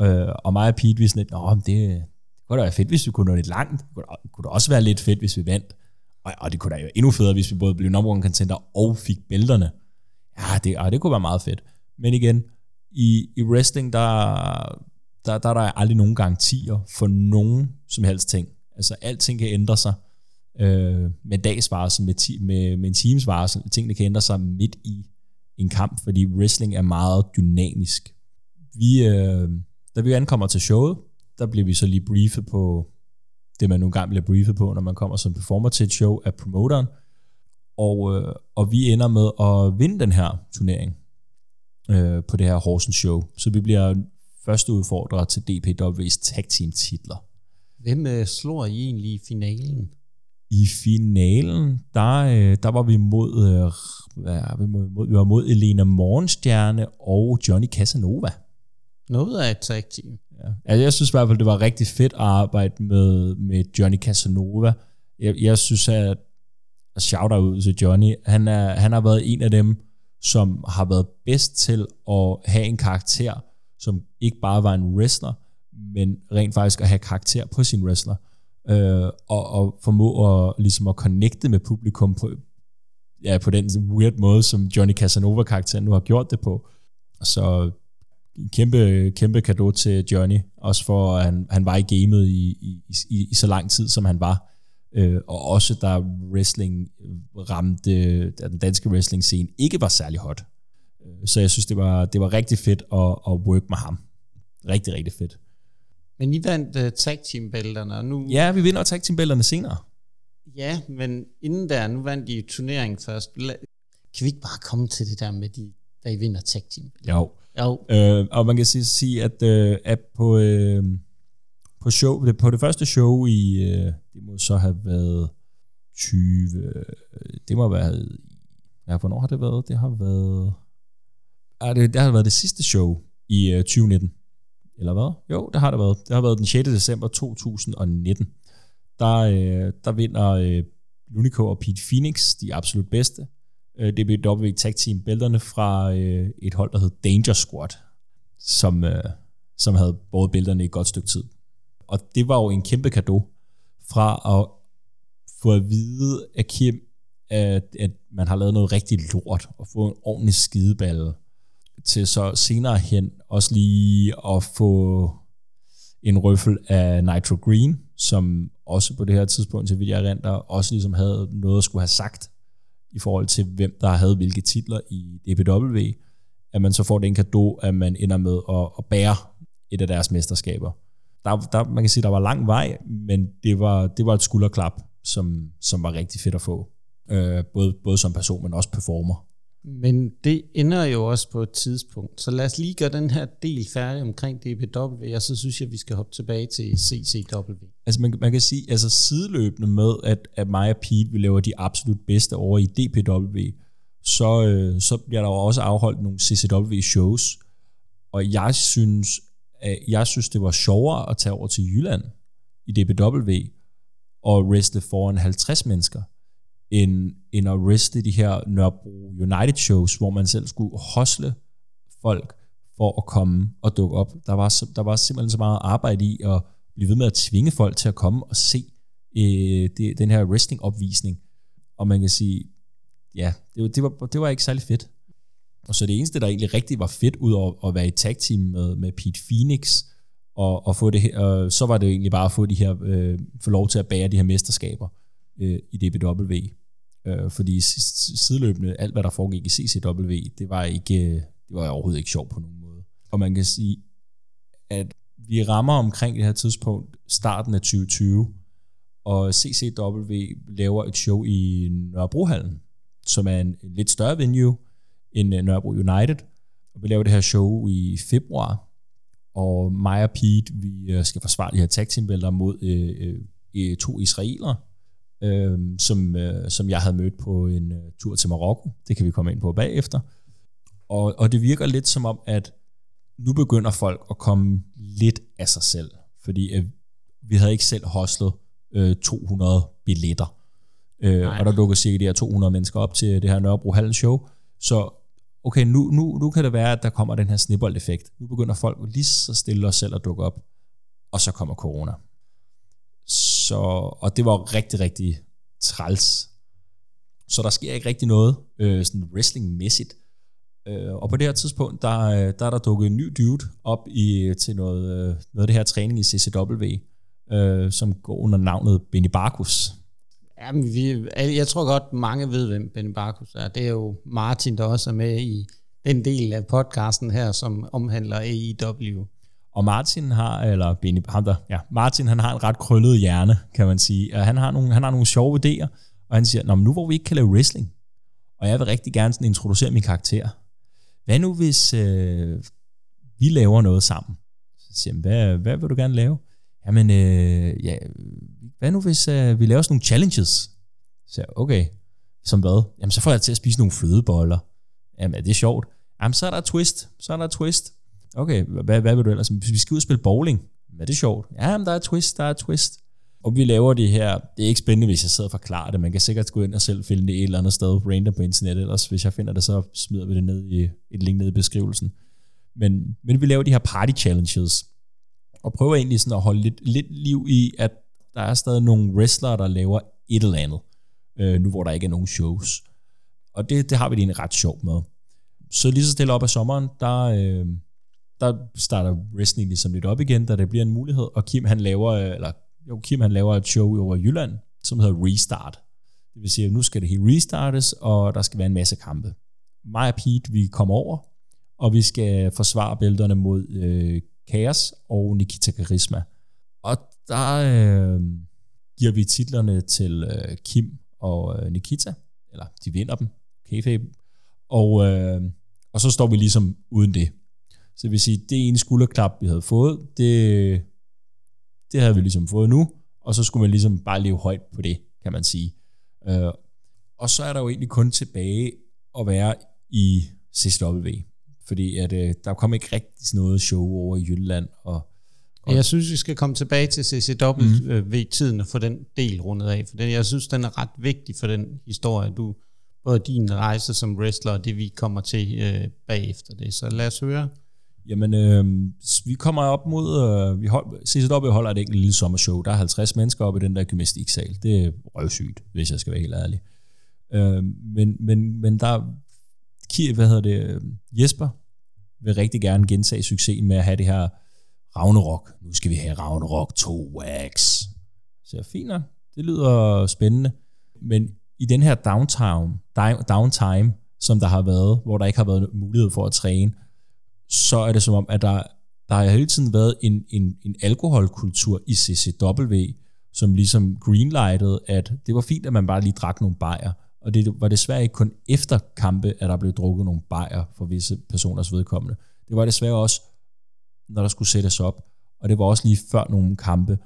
Speaker 2: Øh, og mig og Pete, vi er sådan lidt, Nå, det, det kunne da være fedt, hvis vi kunne nå lidt langt. Det kunne, da, kunne da også være lidt fedt, hvis vi vandt. Og, og det kunne da være endnu federe, hvis vi både blev number one contender og fik bælterne. Ja, det, ja, det kunne være meget fedt. Men igen, i, i wrestling, der, der, der, der er aldrig nogen garantier for nogen som helst ting. Altså, alting kan ændre sig øh, med dags varsel, med, ti, med, med en times varsel. Tingene kan ændre sig midt i en kamp, fordi wrestling er meget dynamisk. Vi, øh, da vi ankommer til showet, der bliver vi så lige briefet på det, man nogle gange bliver briefet på, når man kommer som performer til et show af promoteren. Og, øh, og vi ender med at vinde den her turnering øh, på det her Horsens show. Så vi bliver første udfordrere til DPW's tag team titler.
Speaker 1: Hvem øh, slår I egentlig i finalen?
Speaker 2: I finalen, der, øh, der var vi mod, øh, hvad, vi mod, vi var mod Elena Morgenstjerne og Johnny Casanova.
Speaker 1: Noget af et tag team.
Speaker 2: Ja. Altså, jeg synes i hvert fald, det var rigtig fedt at arbejde med, med Johnny Casanova. Jeg, jeg synes, at shout ud til Johnny, han, er, han har været en af dem, som har været bedst til at have en karakter, som ikke bare var en wrestler, men rent faktisk at have karakter på sin wrestler øh, og, og formå at, ligesom at connecte med publikum på, ja, på den weird måde, som Johnny Casanova-karakteren nu har gjort det på. Så kæmpe, kæmpe kado til Johnny, også for at han, han var i gamet i, i, i, i så lang tid, som han var. Øh, og også da wrestling ramte, da den danske wrestling scene ikke var særlig hot. Øh, så jeg synes, det var, det var rigtig fedt at, at work med ham. Rigtig, rigtig fedt.
Speaker 1: Men I vandt uh, tag team bælterne, og nu...
Speaker 2: Ja, vi vinder tag team bælterne senere.
Speaker 1: Ja, men inden der, nu vandt I turneringen først. Kan vi ikke bare komme til det der med, de, da I vinder tag team?
Speaker 2: Jo.
Speaker 1: jo.
Speaker 2: Øh, og man kan sige, sige at, øh, at på, øh, på, show, på det første show i, øh, det må så have været 20, øh, det må have været, ja, hvornår har det været? Det har været, ja, det, det har været det sidste show i øh, 2019. Eller hvad? Jo, det har det været. Det har været den 6. december 2019. Der, øh, der vinder øh, Lunico og Pete Phoenix, de absolut bedste. Øh, DBW Tag Team bælterne fra øh, et hold, der hed Danger Squad, som, øh, som havde båret bælterne i et godt stykke tid. Og det var jo en kæmpe gave fra at få at vide af Kim, at, at man har lavet noget rigtig lort, og få en ordentlig skideballe til så senere hen også lige at få en røffel af Nitro Green, som også på det her tidspunkt, til vidt jeg renter, også ligesom havde noget at skulle have sagt i forhold til, hvem der havde hvilke titler i DBW, at man så får den kado, at man ender med at, at bære et af deres mesterskaber. Der, der, man kan sige, der var lang vej, men det var, det var et skulderklap, som, som var rigtig fedt at få. Øh, både, både som person, men også performer.
Speaker 1: Men det ender jo også på et tidspunkt. Så lad os lige gøre den her del færdig omkring DBW, og så synes jeg, at vi skal hoppe tilbage til CCW.
Speaker 2: Altså man, man kan sige, altså sideløbende med, at, at mig og Pete, vi laver de absolut bedste over i DPW, så, øh, så bliver der jo også afholdt nogle CCW-shows, Og jeg synes, jeg synes, det var sjovere at tage over til Jylland i DBW og wrestle foran 50 mennesker, end, end at wrestle de her Nørrebro United shows, hvor man selv skulle hosle folk for at komme og dukke op. Der var, der var simpelthen så meget arbejde i at blive ved med at tvinge folk til at komme og se øh, det, den her wrestling-opvisning. Og man kan sige, ja, det, det, var, det var ikke særlig fedt. Og så det eneste, der egentlig rigtig var fedt, ud over at være i tag team med, med Pete Phoenix, og, og få det her, øh, så var det jo egentlig bare at få, de her, øh, få lov til at bære de her mesterskaber øh, i DBW. Øh, fordi sideløbende, alt hvad der foregik i CCW, det var, ikke, øh, det var overhovedet ikke sjovt på nogen måde. Og man kan sige, at vi rammer omkring det her tidspunkt starten af 2020, og CCW laver et show i Nørrebrohallen, som er en lidt større venue end øh, Nørrebro United. Og vi laver det her show i februar, og mig og Pete, vi øh, skal forsvare de her tag team mod øh, øh, to israelere, øh, som, øh, som jeg havde mødt på en øh, tur til Marokko. Det kan vi komme ind på bagefter. Og, og det virker lidt som om, at nu begynder folk at komme lidt af sig selv, fordi øh, vi havde ikke selv hostlet øh, 200 billetter. Øh, og der dukker cirka de her 200 mennesker op til det her Nørrebro Hallen show. Så okay, nu, nu, nu kan det være, at der kommer den her snibboldeffekt. Nu begynder folk lige så stille og selv at dukke op, og så kommer corona. Så, og det var rigtig, rigtig træls. Så der sker ikke rigtig noget øh, sådan wrestling-mæssigt. Øh, og på det her tidspunkt, der, øh, der er der dukket en ny dude op i, til noget, øh, noget af det her træning i CCW, øh, som går under navnet Benny Barkus.
Speaker 1: Jamen, vi, jeg tror godt, mange ved, hvem Benny Barkus er. Det er jo Martin, der også er med i den del af podcasten her, som omhandler AEW.
Speaker 2: Og Martin har, eller Benny, ham der, ja, Martin han har en ret krøllet hjerne, kan man sige. Og han har nogle, han har nogle sjove idéer, og han siger, Nå, men nu hvor vi ikke kan lave wrestling, og jeg vil rigtig gerne sådan introducere min karakter. Hvad nu hvis øh, vi laver noget sammen? Så siger han, hvad, hvad vil du gerne lave? Jamen, øh, ja, hvad nu hvis øh, vi laver sådan nogle challenges? Så okay, som hvad? Jamen, så får jeg til at spise nogle flødeboller. Jamen, er det sjovt? Jamen, så er der twist. Så er der twist. Okay, hvad, hvad vil du ellers? Vi skal ud og spille bowling. Er det sjovt? Jamen, der er twist, der er twist. Og vi laver det her, det er ikke spændende, hvis jeg sidder og forklarer det. Man kan sikkert gå ind og selv finde det et eller andet sted random på internettet. Ellers hvis jeg finder det, så smider vi det ned i et link ned i beskrivelsen. Men, men vi laver de her party challenges, og prøver egentlig sådan at holde lidt, lidt liv i, at der er stadig nogle wrestlere, der laver et eller andet, øh, nu hvor der ikke er nogen shows. Og det, det har vi det egentlig ret sjovt med. Så lige så stille op af sommeren, der, øh, der starter wrestling ligesom lidt op igen, da det bliver en mulighed, og Kim han laver, øh, eller jo, Kim han laver et show over Jylland, som hedder Restart. Det vil sige, at nu skal det helt restartes, og der skal være en masse kampe. Mig og Pete, vi kommer over, og vi skal forsvare bælterne mod øh, Chaos og Nikita Karisma. Og der øh, giver vi titlerne til øh, Kim og øh, Nikita, eller de vinder dem, kayfabe, og, øh, og så står vi ligesom uden det. Så det vil sige, det ene skulderklap, vi havde fået, det, det havde vi ligesom fået nu, og så skulle man ligesom bare leve højt på det, kan man sige. Øh, og så er der jo egentlig kun tilbage at være i CCW, fordi at, øh, der kom ikke rigtig noget show over i Jylland, og
Speaker 1: og jeg synes, vi skal komme tilbage til CCW-tiden mm. og få den del rundet af, for den, jeg synes, den er ret vigtig for den historie, du, både din rejse som wrestler og det, vi kommer til øh, bagefter det. Så lad os høre.
Speaker 2: Jamen, øh, vi kommer op mod, øh, vi hold, CCW holder et enkelt lille sommershow. Der er 50 mennesker oppe i den der gymnastiksal. Det er røvsygt, hvis jeg skal være helt ærlig. Øh, men, men, men der, hvad hedder det, Jesper vil rigtig gerne gentage succesen med at have det her Ragnarok. Nu skal vi have Ragnarok 2 Wax. Så jeg, fint nok. Det lyder spændende. Men i den her downtime, downtime, som der har været, hvor der ikke har været mulighed for at træne, så er det som om, at der, der har hele tiden været en, en, en alkoholkultur i CCW, som ligesom greenlightede, at det var fint, at man bare lige drak nogle bajer, og det var desværre ikke kun efter kampe, at der blev drukket nogle bajer for visse personers vedkommende. Det var desværre også når der skulle sættes op. Og det var også lige før nogle kampe.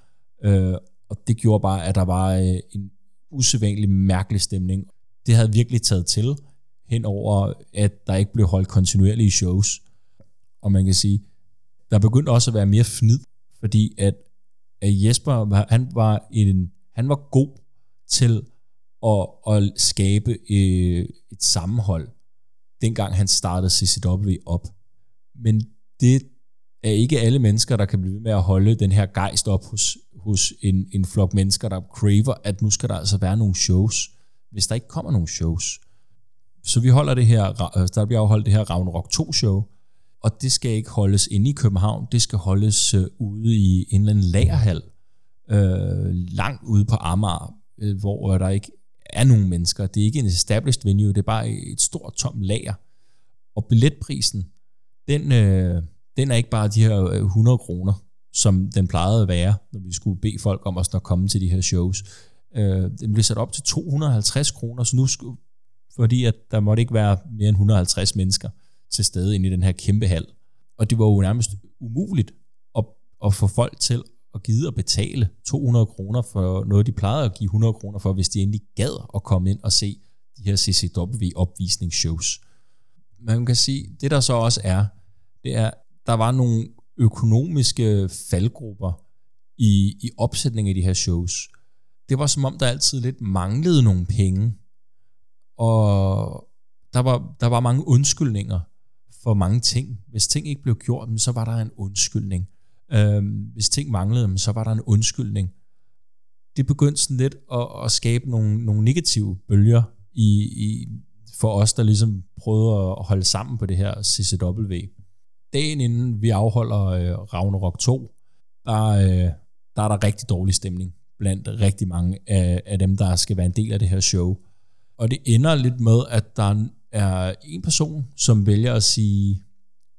Speaker 2: Øh, og det gjorde bare, at der var øh, en usædvanlig mærkelig stemning. Det havde virkelig taget til hen over, at der ikke blev holdt kontinuerlige shows. Og man kan sige, der begyndte også at være mere fnid, fordi at, at Jesper, han var, en, han var god til og, at skabe øh, et sammenhold, dengang han startede CCW op. Men det er ikke alle mennesker, der kan blive ved med at holde den her gejst op hos, hos en, en flok mennesker, der craver, at nu skal der altså være nogle shows, hvis der ikke kommer nogle shows. Så vi holder det her, der øh, bliver afholdt det her Ragnarok 2 show, og det skal ikke holdes inde i København, det skal holdes øh, ude i en eller anden lagerhal, øh, langt ude på Amager, øh, hvor der ikke er nogen mennesker. Det er ikke en established venue, det er bare et stort tomt lager. Og billetprisen, den, øh, den er ikke bare de her øh, 100 kroner, som den plejede at være, når vi skulle bede folk om at komme til de her shows. Øh, den blev sat op til 250 kroner, så nu skulle, fordi at der måtte ikke være mere end 150 mennesker til stede inde i den her kæmpe hal. Og det var jo nærmest umuligt at, at få folk til at gide at betale 200 kroner for noget, de plejede at give 100 kroner for, hvis de endelig gad at komme ind og se de her CCW-opvisningsshows. Man kan sige, det der så også er, det er, der var nogle økonomiske faldgrupper i, i opsætningen af de her shows. Det var som om, der altid lidt manglede nogle penge, og der var, der var mange undskyldninger for mange ting. Hvis ting ikke blev gjort, så var der en undskyldning. Øhm, hvis ting manglede, så var der en undskyldning. Det begyndte sådan lidt at, at skabe nogle, nogle negative bølger i, i, for os, der ligesom prøvede at holde sammen på det her CCW. Dagen inden vi afholder øh, Ragnarok 2, der, øh, der er der rigtig dårlig stemning blandt rigtig mange af, af dem, der skal være en del af det her show. Og det ender lidt med, at der er en person, som vælger at sige,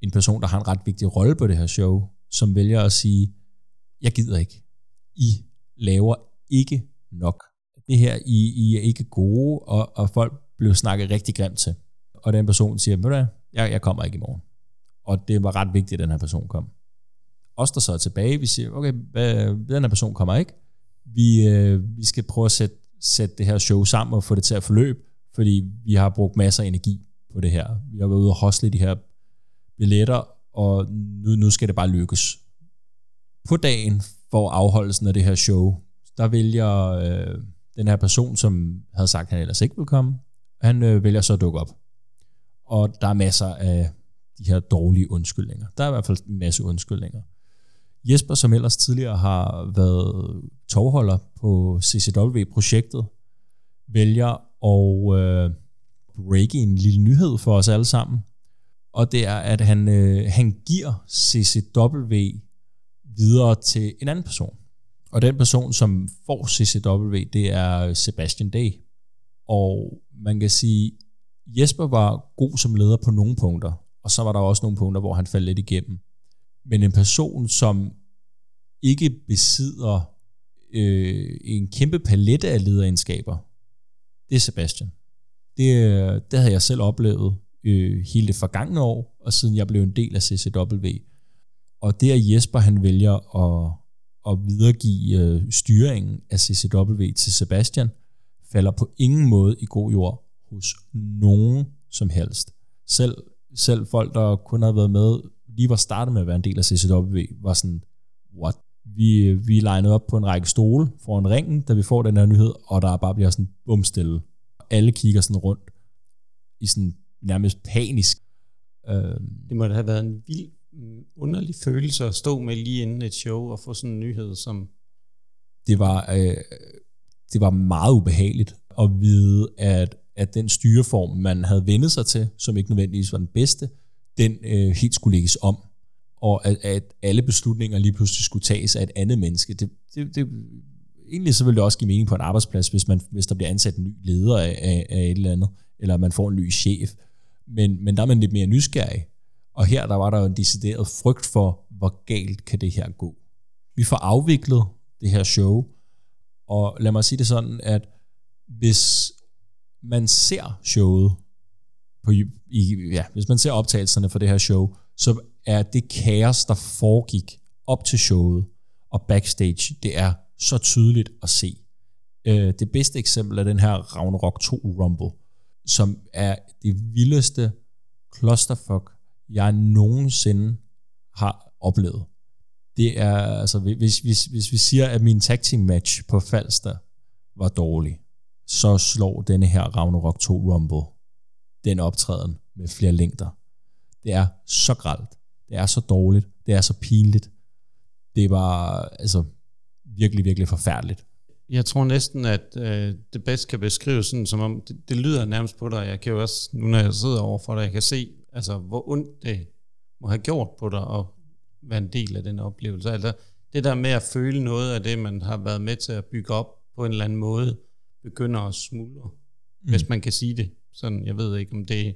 Speaker 2: en person, der har en ret vigtig rolle på det her show, som vælger at sige, jeg gider ikke. I laver ikke nok. Det her, I, I er ikke gode, og, og folk blev snakket rigtig grimt til. Og den person siger, ved du jeg, jeg kommer ikke i morgen. Og det var ret vigtigt, at den her person kom. Os, der så er tilbage, vi siger, okay, den her person kommer ikke. Vi, øh, vi skal prøve at sætte, sætte det her show sammen og få det til at forløbe, fordi vi har brugt masser af energi på det her. Vi har været ude og hostle de her billetter, og nu, nu skal det bare lykkes. På dagen for afholdelsen af det her show, der vælger øh, den her person, som havde sagt, at han ellers ikke ville komme, han øh, vælger så at dukke op. Og der er masser af de her dårlige undskyldninger. Der er i hvert fald en masse undskyldninger. Jesper, som ellers tidligere har været tovholder på CCW-projektet, vælger at øh, breake en lille nyhed for os alle sammen. Og det er, at han, øh, han giver CCW videre til en anden person. Og den person, som får CCW, det er Sebastian Day. Og man kan sige, Jesper var god som leder på nogle punkter, og så var der også nogle punkter, hvor han faldt lidt igennem. Men en person, som ikke besidder øh, en kæmpe palette af lederegenskaber, det er Sebastian. Det, øh, det havde jeg selv oplevet øh, hele det forgangne år, og siden jeg blev en del af CCW. Og det er Jesper, han vælger at, at videregive øh, styringen af CCW til Sebastian, falder på ingen måde i god jord hos nogen som helst. Selv, selv folk, der kun har været med, lige var startet med at være en del af CCW, var sådan, what? Vi, vi legnede op på en række stole foran ringen, da vi får den her nyhed, og der bare bliver sådan bumstille. Alle kigger sådan rundt i sådan nærmest panisk.
Speaker 1: Øh, det må da have været en vild, mm, underlig følelse at stå med lige inden et show og få sådan en nyhed, som...
Speaker 2: Det var, øh, det var meget ubehageligt at vide, at, at den styreform, man havde vendet sig til, som ikke nødvendigvis var den bedste, den øh, helt skulle lægges om. Og at, at alle beslutninger lige pludselig skulle tages af et andet menneske. Det, det, det, egentlig så ville det også give mening på en arbejdsplads, hvis, man, hvis der bliver ansat en ny leder af, af, af et eller andet, eller man får en ny chef. Men, men der er man lidt mere nysgerrig. Og her der var der jo en decideret frygt for, hvor galt kan det her gå. Vi får afviklet det her show, og lad mig sige det sådan, at hvis man ser showet, på, i, ja, hvis man ser optagelserne for det her show, så er det kaos, der foregik op til showet og backstage, det er så tydeligt at se. Øh, det bedste eksempel er den her Ragnarok 2 Rumble, som er det vildeste clusterfuck, jeg nogensinde har oplevet. Det er, altså, hvis, hvis, hvis vi siger, at min tag team match på Falster var dårlig, så slår denne her Ragnarok 2 Rumble den optræden med flere længder. Det er så gralt. Det er så dårligt. Det er så pinligt. Det var altså virkelig, virkelig forfærdeligt.
Speaker 1: Jeg tror næsten, at øh, det bedst kan beskrives sådan, som om, det, det lyder nærmest på dig. Jeg kan jo også, nu når jeg sidder over for dig, jeg kan se, altså, hvor ondt det må have gjort på dig at være en del af den oplevelse. Altså, det der med at føle noget af det, man har været med til at bygge op på en eller anden måde, begynder at smuldre, mm. hvis man kan sige det. Sådan, jeg ved ikke, om det er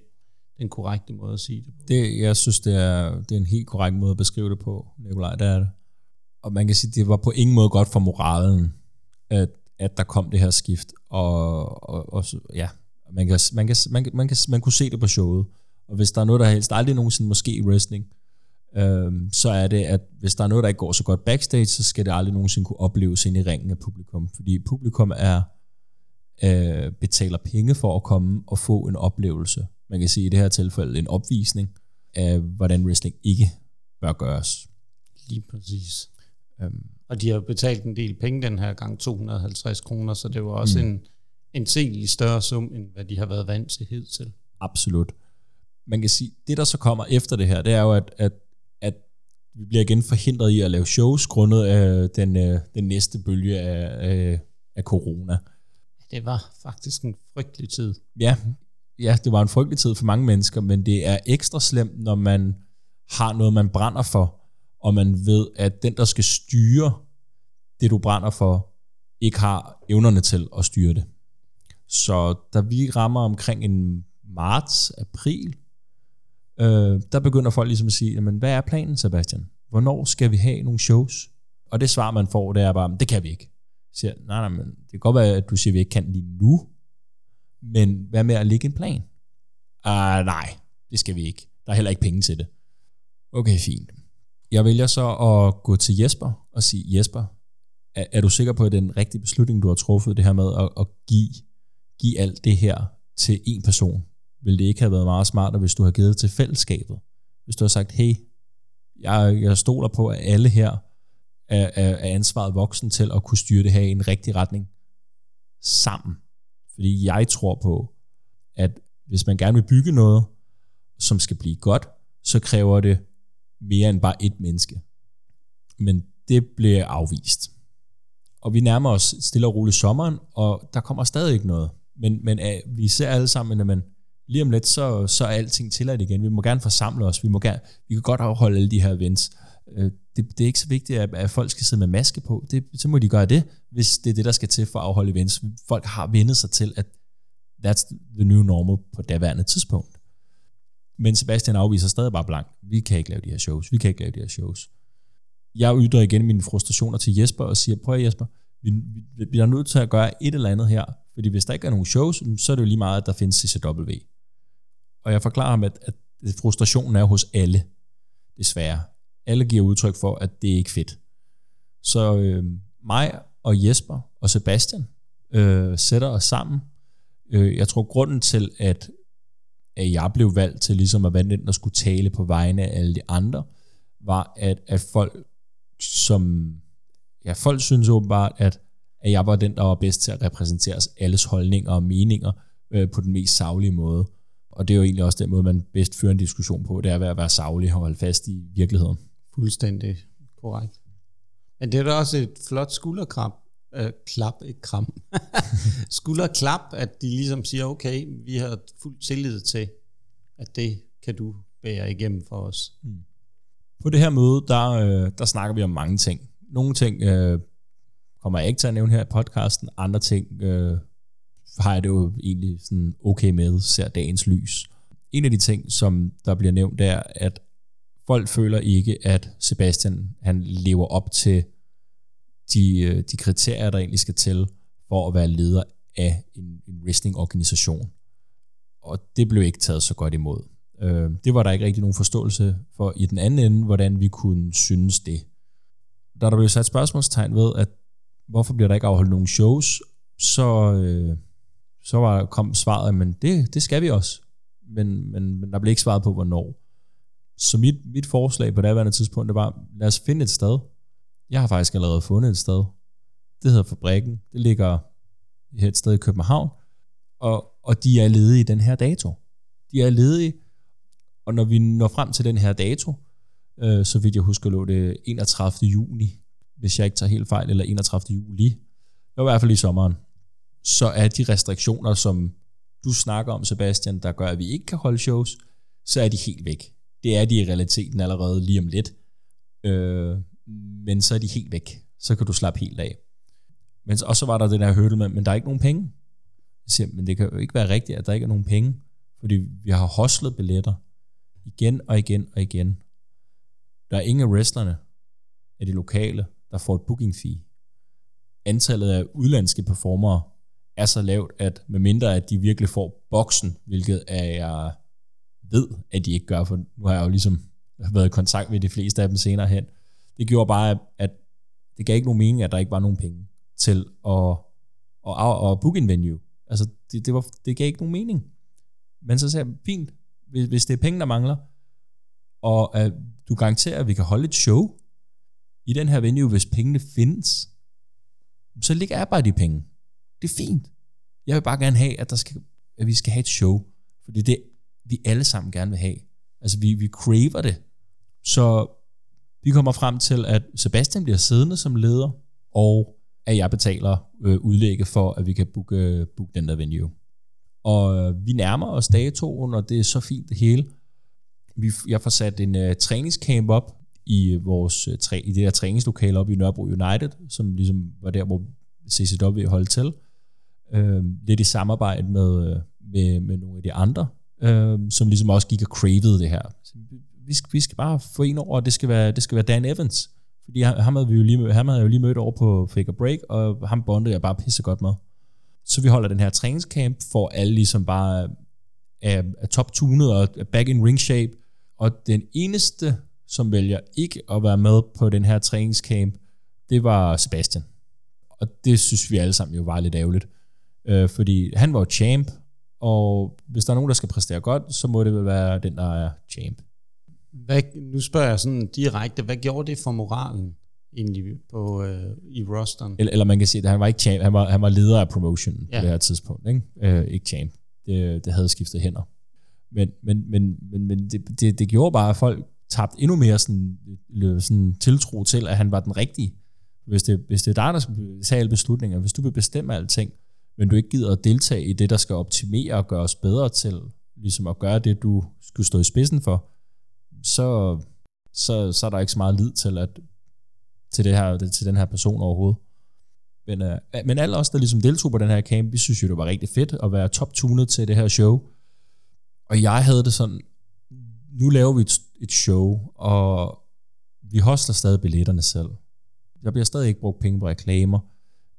Speaker 1: den korrekte måde at sige det på.
Speaker 2: Det, jeg synes, det er, det er en helt korrekt måde at beskrive det på, Nikolaj, det er det. Og man kan sige, det var på ingen måde godt for moralen, at, at der kom det her skift. Og, og, og ja, man, kan, man, kan, man, kan, man, kan, man kunne se det på showet. Og hvis der er noget, der helst aldrig nogensinde måske i wrestling, øhm, så er det, at hvis der er noget, der ikke går så godt backstage, så skal det aldrig nogensinde kunne opleves ind i ringen af publikum. Fordi publikum er øh, betaler penge for at komme og få en oplevelse. Man kan sige i det her tilfælde en opvisning af, hvordan wrestling ikke bør gøres.
Speaker 1: Lige præcis. Um, og de har betalt en del penge den her gang, 250 kroner, så det var også mm. en, en selig større sum, end hvad de har været vant til hidtil.
Speaker 2: Absolut. Man kan sige, det der så kommer efter det her, det er jo, at, at, at vi bliver igen forhindret i at lave shows, grundet af den, øh, den næste bølge af, af, af corona.
Speaker 1: Det var faktisk en frygtelig tid.
Speaker 2: Ja, ja, det var en frygtelig tid for mange mennesker, men det er ekstra slemt, når man har noget, man brænder for, og man ved, at den, der skal styre det, du brænder for, ikke har evnerne til at styre det. Så da vi rammer omkring en marts, april, øh, der begynder folk ligesom at sige, jamen, hvad er planen, Sebastian? Hvornår skal vi have nogle shows? Og det svar, man får, det er bare, det kan vi ikke siger, nej, nej, men det kan godt være, at du siger, at vi ikke kan lige nu, men hvad med at lægge en plan? Uh, nej, det skal vi ikke. Der er heller ikke penge til det. Okay, fint. Jeg vælger så at gå til Jesper og sige, Jesper, er, er du sikker på, at det er den rigtige beslutning, du har truffet, det her med at, at give, give alt det her til en person? Vil det ikke have været meget smartere, hvis du har givet det til fællesskabet? Hvis du har sagt, hey, jeg, jeg stoler på, at alle her er, er, er ansvaret voksen til at kunne styre det her i en rigtig retning sammen. Fordi jeg tror på, at hvis man gerne vil bygge noget, som skal blive godt, så kræver det mere end bare et menneske. Men det bliver afvist. Og vi nærmer os stille og roligt sommeren, og der kommer stadig ikke noget. Men, men uh, vi ser alle sammen, at man, lige om lidt, så, så er alting tilladt igen. Vi må gerne forsamle os. Vi, må gerne, vi kan godt afholde alle de her events. Øh, det, det er ikke så vigtigt, at, at folk skal sidde med maske på. Det, så må de gøre det, hvis det er det, der skal til for at afholde events. Folk har vendet sig til, at that's the new normal på daværende tidspunkt. Men Sebastian afviser stadig bare blank. Vi kan ikke lave de her shows. Vi kan ikke lave de her shows. Jeg yder igen mine frustrationer til Jesper og siger, prøv at Jesper, vi, vi, vi er nødt til at gøre et eller andet her. Fordi hvis der ikke er nogen shows, så er det jo lige meget, at der findes CCW. Og jeg forklarer ham, at, at frustrationen er hos alle, desværre alle giver udtryk for, at det er ikke fedt. Så øh, mig og Jesper og Sebastian øh, sætter os sammen. Øh, jeg tror, grunden til, at, at jeg blev valgt til ligesom at være den, der skulle tale på vegne af alle de andre, var, at, at folk, som, ja, folk synes åbenbart, at, at jeg var den, der var bedst til at repræsentere os alles holdninger og meninger øh, på den mest savlige måde. Og det er jo egentlig også den måde, man bedst fører en diskussion på, det er at være savlig og holde fast i virkeligheden.
Speaker 1: Fuldstændig korrekt. Men det er da også et flot skulderkrab, øh, klap, ikke kram, <laughs> skulderklap, at de ligesom siger, okay, vi har fuld tillid til, at det kan du bære igennem for os. Mm.
Speaker 2: På det her møde, der, øh, der snakker vi om mange ting. Nogle ting øh, kommer jeg ikke til at nævne her i podcasten, andre ting øh, har jeg det jo egentlig sådan okay med, ser dagens lys. En af de ting, som der bliver nævnt, er, at folk føler ikke, at Sebastian han lever op til de, øh, de kriterier, der egentlig skal til for at være leder af en, en wrestling-organisation. Og det blev ikke taget så godt imod. Øh, det var der ikke rigtig nogen forståelse for i den anden ende, hvordan vi kunne synes det. Da der blev sat spørgsmålstegn ved, at hvorfor bliver der ikke afholdt nogen shows, så, øh, så var, kom svaret, at men det, det skal vi også. Men, men, men der blev ikke svaret på, hvornår Så mit, mit forslag på daværende tidspunkt, det var, lad os finde et sted. Jeg har faktisk allerede fundet et sted. Det hedder Fabrikken. Det ligger et sted i København. Og, og de er ledige i den her dato. De er ledige, og når vi når frem til den her dato, øh, så vidt jeg husker, lå det 31. juni, hvis jeg ikke tager helt fejl, eller 31. juli. Det var i hvert fald i sommeren. Så er de restriktioner, som du snakker om, Sebastian, der gør, at vi ikke kan holde shows, så er de helt væk. Det er de i realiteten allerede lige om lidt. Øh, men så er de helt væk. Så kan du slappe helt af. Men, og så var der den her hurdle med, men der er ikke nogen penge. Jeg siger, men det kan jo ikke være rigtigt, at der ikke er nogen penge. Fordi vi har hostlet billetter igen og igen og igen. Der er ingen af wrestlerne af de lokale, der får et booking fee. Antallet af udlandske performere er så lavt, at medmindre at de virkelig får boksen, hvilket er jeg ved, at de ikke gør, for nu har jeg jo ligesom været i kontakt med de fleste af dem senere hen. Det gjorde bare, at det gav ikke nogen mening, at der ikke var nogen penge til at, at, at book en venue. Altså, det, det, var, det gav ikke nogen mening. Men så sagde jeg, fint, hvis, hvis det er penge, der mangler, og at du garanterer, at vi kan holde et show i den her venue, hvis pengene findes, så ligger jeg bare de penge. Det er fint. Jeg vil bare gerne have, at, der skal, at vi skal have et show. For det er det, vi alle sammen gerne vil have. Altså, vi, vi craver det. Så vi kommer frem til, at Sebastian bliver siddende som leder, og at jeg betaler øh, udlægget for, at vi kan booke, øh, booke den der venue. Og øh, vi nærmer os datoen, og det er så fint det hele. Vi, jeg får sat en øh, træningscamp op i øh, vores øh, træ, i det her træningslokale op i Nørrebro United, som ligesom var der, hvor CCW holdt til. Øh, lidt i samarbejde med, øh, med, med nogle af de andre, øh, som ligesom også gik og cravede det her. Vi skal, vi skal bare få en over, og det skal være, det skal være Dan Evans. Fordi ham havde, vi jo lige, ham havde jeg jo lige mødt over på Fake Break, og ham bondede jeg bare pisse godt med. Så vi holder den her træningscamp, for alle ligesom bare er, er top-tunet og er back in ring shape. Og den eneste, som vælger ikke at være med på den her træningscamp, det var Sebastian. Og det synes vi alle sammen jo var lidt ærgerligt. Øh, fordi han var jo champ, og hvis der er nogen, der skal præstere godt, så må det vel være den, der er champ.
Speaker 1: Hvad, nu spørger jeg sådan direkte, hvad gjorde det for moralen egentlig på, øh, i rosteren?
Speaker 2: Eller, eller man kan sige, at han var ikke champ, han var, han var leder af promotion ja. på det her tidspunkt, ikke, øh, ikke champ. Det, det havde skiftet hænder. Men, men, men, men, men det, det, det gjorde bare, at folk tabte endnu mere sådan, sådan tiltro til, at han var den rigtige. Hvis det, hvis det er dig, der skal tage alle beslutninger, hvis du vil bestemme alting, men du ikke gider at deltage i det, der skal optimere og gøre os bedre til, ligesom at gøre det, du skulle stå i spidsen for, så, så, så er der ikke så meget lid til, at, til, det her, til den her person overhovedet. Men, øh, men alle os, der ligesom deltog på den her camp, vi synes jo, det var rigtig fedt at være top-tunet til det her show. Og jeg havde det sådan, nu laver vi et, et show, og vi hostler stadig billetterne selv. Der bliver stadig ikke brugt penge på reklamer.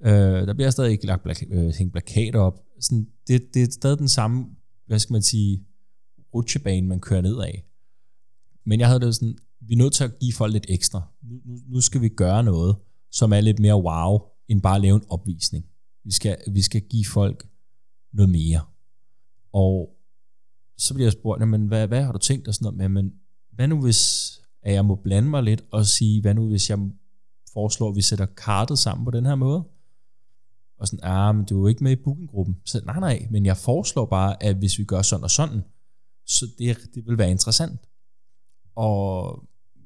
Speaker 2: Øh, der bliver stadig ikke lagt plak- øh, hængt plakater op. Sådan, det, det er stadig den samme, hvad skal man sige, rutsjebane, man kører ned af. Men jeg havde det sådan, vi er nødt til at give folk lidt ekstra. Nu, nu, nu skal vi gøre noget, som er lidt mere wow, end bare at lave en opvisning. Vi skal, vi skal give folk noget mere. Og så bliver jeg spurgt, men hvad, hvad har du tænkt og sådan noget med, men hvad nu hvis at jeg må blande mig lidt og sige, hvad nu hvis jeg foreslår, at vi sætter kartet sammen på den her måde? Og sådan, ah, men du er jo ikke med i bookinggruppen. Så nej, nej, men jeg foreslår bare, at hvis vi gør sådan og sådan, så det, det vil være interessant. Og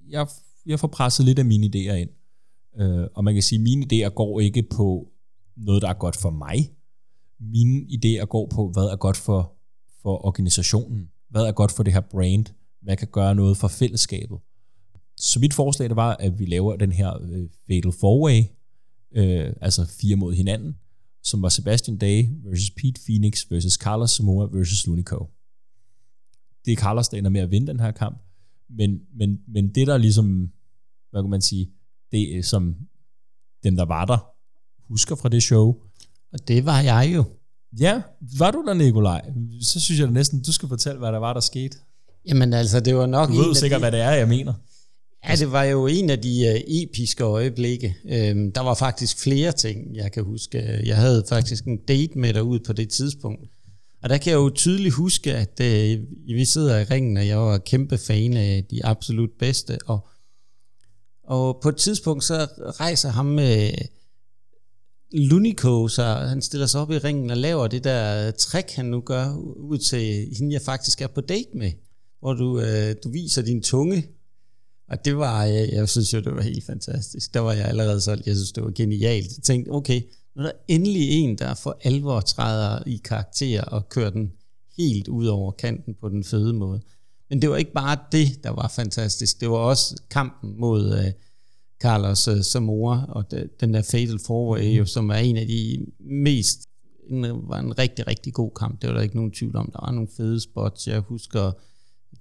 Speaker 2: jeg, jeg får presset lidt af mine idéer ind. Øh, og man kan sige, at mine idéer går ikke på noget, der er godt for mig. Mine idéer går på, hvad er godt for, for organisationen. Hvad er godt for det her brand. Hvad kan gøre noget for fællesskabet. Så mit forslag det var, at vi laver den her øh, Fatal Four-Way, øh, altså fire mod hinanden, som var Sebastian Day versus Pete Phoenix versus Carlos Samoa versus Lunico. Det er Carlos, der ender med at vinde den her kamp, men, men, men det der ligesom, hvad kan man sige, det som dem, der var der, husker fra det show.
Speaker 1: Og det var jeg jo.
Speaker 2: Ja, var du der, Nikolaj? Så synes jeg næsten, du skal fortælle, hvad der var, der skete.
Speaker 1: Jamen altså, det var nok...
Speaker 2: Du ved sikkert, de, hvad det er, jeg mener.
Speaker 1: Ja, det var jo en af de uh, episke øjeblikke. Øhm, der var faktisk flere ting, jeg kan huske. Jeg havde faktisk en date med dig ud på det tidspunkt. Og der kan jeg jo tydeligt huske, at øh, vi sidder i ringen, og jeg var kæmpe fan af de absolut bedste, og, og på et tidspunkt så rejser ham med øh, Lunico, så han stiller sig op i ringen og laver det der trick, han nu gør ud til hende, jeg faktisk er på date med, hvor du, øh, du viser din tunge. Og det var, jeg, jeg synes jo, det var helt fantastisk. Der var jeg allerede så, jeg synes, det var genialt. Jeg tænkte, okay, nu er der endelig en, der for alvor træder i karakter og kører den helt ud over kanten på den fede måde. Men det var ikke bare det, der var fantastisk. Det var også kampen mod uh, Carlos uh, Zamora og de, den der Fatal Four-Way, mm. som er en af de mest en, var en rigtig, rigtig god kamp. Det var der ikke nogen tvivl om. Der var nogle fede spots. Jeg husker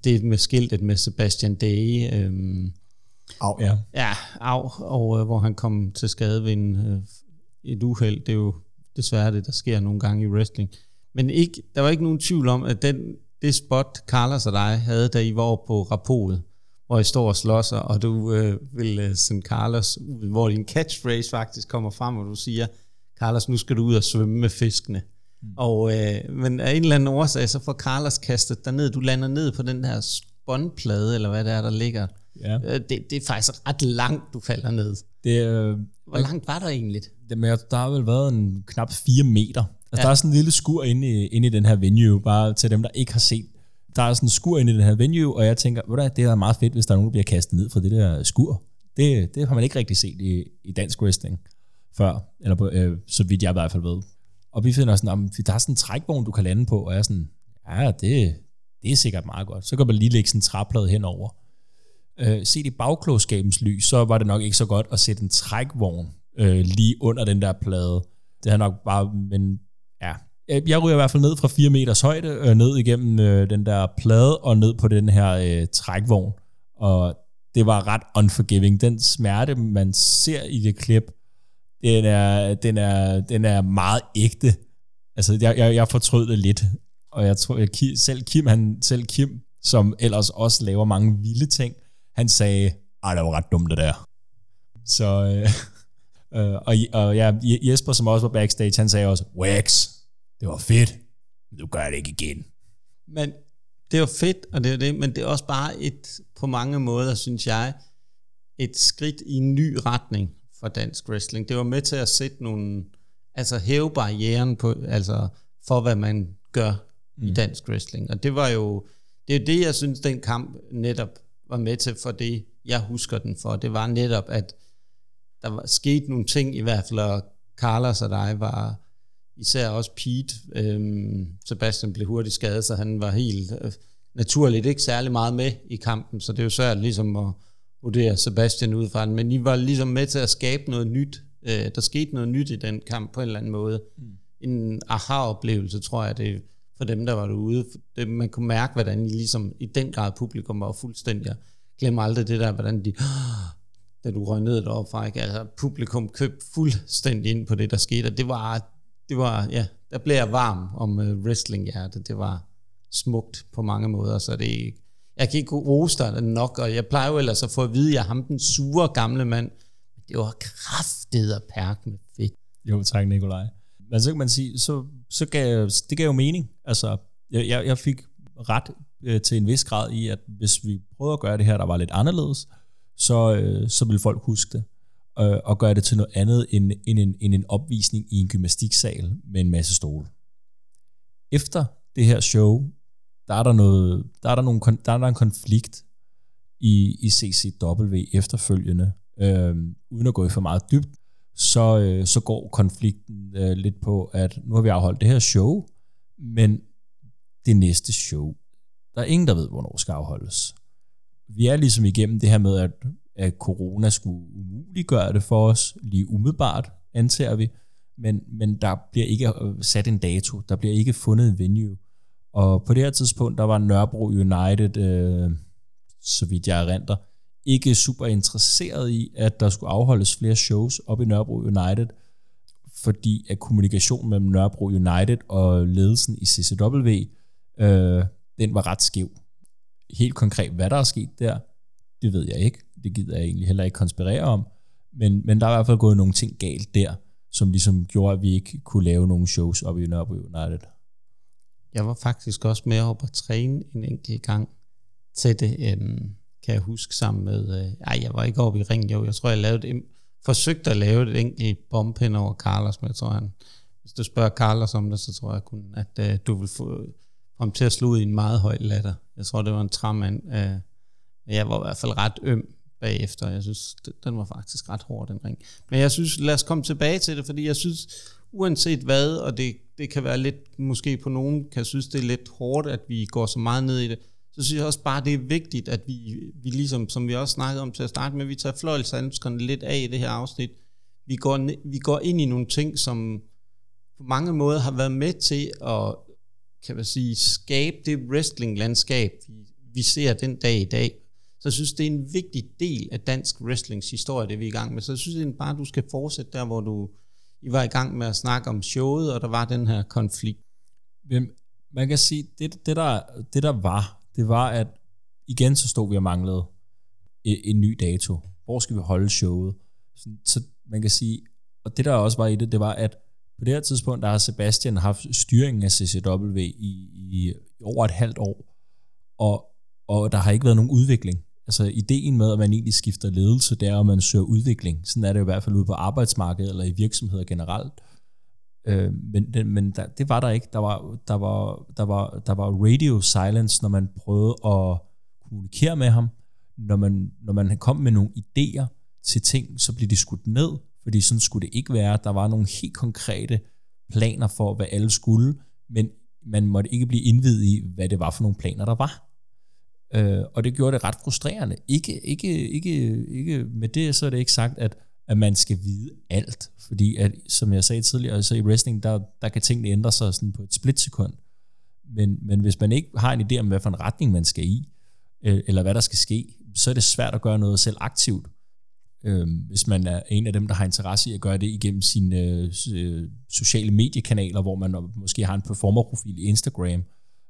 Speaker 1: det med skiltet med Sebastian Day. Øhm,
Speaker 2: Au, ja.
Speaker 1: Ja, af, og øh, hvor han kom til skade ved en, øh, et uheld. Det er jo desværre det, der sker nogle gange i wrestling. Men ikke, der var ikke nogen tvivl om, at den, det spot, Carlos og dig havde, da I var på rapodet, hvor I står og slås, og du øh, vil øh, sende Carlos ud, hvor din catchphrase faktisk kommer frem, og du siger, Carlos, nu skal du ud og svømme med fiskene. Mm. Og, øh, men af en eller anden årsag, så får Carlos kastet dig ned. Du lander ned på den her spåndplade, eller hvad det er, der ligger. Ja. Øh, det, det er faktisk ret langt, du falder ned. Det, øh, Hvor langt var der egentlig?
Speaker 2: Det, men der har vel været en knap 4 meter. Altså, ja. Der er sådan en lille skur inde i, inde i den her venue, bare til dem, der ikke har set. Der er sådan en skur inde i den her venue, og jeg tænker, hvad det er meget fedt, hvis der er nogen, der bliver kastet ned fra det der skur. Det, det har man ikke rigtig set i, i dansk wrestling før, eller på, øh, så vidt jeg i hvert fald ved. Og vi finder sådan, at der er sådan en trækvogn, du kan lande på, og jeg er sådan, ja, det, det er sikkert meget godt. Så kan man lige lægge sådan en træplade henover. Øh, set i bagklogskabens lys, så var det nok ikke så godt at sætte en trækvogn øh, lige under den der plade. Det har nok bare, men ja, øh, jeg ryger i hvert fald ned fra 4 meters højde, øh, ned igennem øh, den der plade, og ned på den her øh, trækvogn. Og det var ret unforgiving. Den smerte, man ser i det klip, den er, den er, den er meget ægte. Altså, jeg, jeg, jeg fortrød det lidt. Og jeg tror, jeg, selv Kim, han, selv Kim, som ellers også laver mange vilde ting, han sagde, ej, det var ret dumt det der. Så, øh, <laughs> øh, og, og ja, Jesper, som også var backstage, han sagde også, Wax, det var fedt, men du gør det ikke igen.
Speaker 1: Men det var fedt, og det er det, men det er også bare et, på mange måder, synes jeg, et skridt i en ny retning for dansk wrestling. Det var med til at sætte nogle, altså hæve barrieren på, altså for hvad man gør mm. i dansk wrestling. Og det var jo, det er det, jeg synes, den kamp netop var med til for det, jeg husker den for. Det var netop, at der var sket nogle ting i hvert fald, og Carlos og dig var især også Pete. Øhm, Sebastian blev hurtigt skadet, så han var helt øh, naturligt ikke særlig meget med i kampen, så det er jo svært ligesom at vurdere Sebastian ud fra den, men I var ligesom med til at skabe noget nyt. Øh, der skete noget nyt i den kamp på en eller anden måde. Mm. En aha-oplevelse, tror jeg, det for dem, der var derude. Det, man kunne mærke, hvordan I ligesom i den grad publikum var fuldstændig. Jeg glemmer aldrig det der, hvordan de, da du røg ned deroppe fra, ikke? Altså, publikum købte fuldstændig ind på det, der skete, og det var, det var ja, der blev jeg varm om uh, wrestlinghjertet, Det var smukt på mange måder, så det jeg kan ikke rose dig nok, og jeg plejer jo ellers at få at vide, at jeg er ham den sure gamle mand. Det var kraftet og perk med fedt.
Speaker 2: Jo, tak Nikolaj. Men så kan man sige, så, så gav, det gav jo mening. Altså, jeg, jeg fik ret øh, til en vis grad i, at hvis vi prøvede at gøre det her, der var lidt anderledes, så, øh, så vil folk huske det. Øh, og gøre det til noget andet end, end, en, end en opvisning i en gymnastiksal med en masse stole. Efter det her show, der er der, noget, der er der, nogle, der er der en konflikt i, i CCW efterfølgende, øh, uden at gå i for meget dybt, så, øh, så går konflikten øh, lidt på, at nu har vi afholdt det her show, men det næste show, der er ingen, der ved, hvornår skal afholdes. Vi er ligesom igennem det her med, at, at corona skulle umuliggøre det for os, lige umiddelbart, antager vi, men, men der bliver ikke sat en dato, der bliver ikke fundet en venue. Og på det her tidspunkt, der var Nørrebro United, øh, så vidt jeg erindrer, ikke super interesseret i, at der skulle afholdes flere shows op i Nørrebro United, fordi at kommunikationen mellem Nørrebro United og ledelsen i CCW, øh, den var ret skæv. Helt konkret, hvad der er sket der, det ved jeg ikke. Det gider jeg egentlig heller ikke konspirere om. Men, men der er i hvert fald gået nogle ting galt der, som ligesom gjorde, at vi ikke kunne lave nogle shows op i Nørrebro United.
Speaker 1: Jeg var faktisk også med op at træne en enkelt gang til det, øhm, kan jeg huske, sammen med... Øh, ej, jeg var ikke oppe i ring, jo. Jeg tror, jeg lavede et, forsøgte at lave et enkelt bomb over Carlos, men jeg tror, han, hvis du spørger Carlos om det, så tror jeg kun, at øh, du vil få kom til at slå ud i en meget høj latter. Jeg tror, det var en træmand. Øh, jeg var i hvert fald ret øm bagefter. Jeg synes, den var faktisk ret hård, den ring. Men jeg synes, lad os komme tilbage til det, fordi jeg synes, uanset hvad, og det, det kan være lidt, måske på nogen kan synes, det er lidt hårdt, at vi går så meget ned i det, så synes jeg også bare, det er vigtigt, at vi, vi ligesom, som vi også snakkede om til at starte med, vi tager fløjlshandskerne lidt af i det her afsnit. Vi går, vi går ind i nogle ting, som på mange måder har været med til at kan man sige, skabe det wrestling-landskab, vi, ser den dag i dag. Så jeg synes, det er en vigtig del af dansk wrestlings historie, det vi er i gang med. Så jeg synes det bare, du skal fortsætte der, hvor du I var i gang med at snakke om showet, og der var den her konflikt.
Speaker 2: Men man kan sige, det, det, der, det der var, det var, at igen så stod vi og manglede en, en ny dato. Hvor skal vi holde showet? Så, så man kan sige, og det der også var i det, det var, at på det her tidspunkt, der har Sebastian haft styringen af CCW i, i, i over et halvt år, og, og der har ikke været nogen udvikling. Altså ideen med, at man egentlig skifter ledelse, det er, at man søger udvikling. Sådan er det i hvert fald ude på arbejdsmarkedet eller i virksomheder generelt. Øh, men det, men der, det var der ikke. Der var, der, var, der, var, der var radio silence, når man prøvede at kommunikere med ham. Når man, når man kom med nogle idéer til ting, så blev de skudt ned, fordi sådan skulle det ikke være. Der var nogle helt konkrete planer for, hvad alle skulle, men man måtte ikke blive indvidet i, hvad det var for nogle planer, der var. Øh, og det gjorde det ret frustrerende. Ikke, ikke, ikke, ikke med det, så er det ikke sagt, at, at man skal vide alt. Fordi, at, som jeg sagde tidligere, så i wrestling, der, der kan tingene ændre sig sådan på et splitsekund. Men, men hvis man ikke har en idé om, hvad for en retning man skal i, øh, eller hvad der skal ske, så er det svært at gøre noget selv aktivt. Øh, hvis man er en af dem, der har interesse i at gøre det igennem sine øh, sociale mediekanaler, hvor man måske har en performerprofil i Instagram,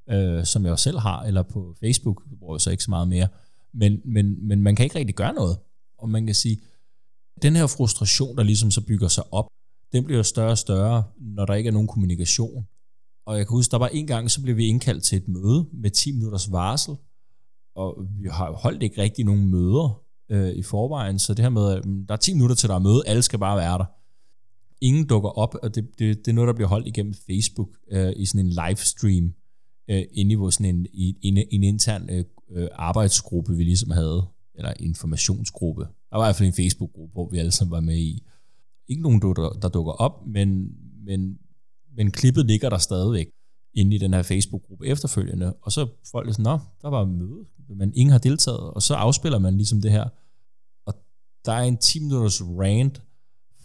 Speaker 2: øh, som jeg også selv har, eller på Facebook, hvor jeg så ikke så meget mere. Men, men, men man kan ikke rigtig gøre noget. Og man kan sige, den her frustration, der ligesom så bygger sig op, den bliver større og større, når der ikke er nogen kommunikation. Og jeg kan huske, der var en gang, så blev vi indkaldt til et møde med 10 minutters varsel, og vi har holdt ikke rigtig nogen møder øh, i forvejen, så det her med, at mm, der er 10 minutter til der er møde, alle skal bare være der. Ingen dukker op, og det, det, det er noget, der bliver holdt igennem Facebook øh, i sådan en livestream, øh, inde i vores, sådan en, i, en, en intern øh, øh, arbejdsgruppe, vi ligesom havde, eller informationsgruppe. Der var i hvert fald en Facebook-gruppe, hvor vi alle sammen var med i. Ikke nogen, der, der dukker op, men, men, men klippet ligger der stadigvæk inde i den her Facebook-gruppe efterfølgende, og så folk er sådan, nå, der var møde, men ingen har deltaget, og så afspiller man ligesom det her. Der er en 10 minutters rant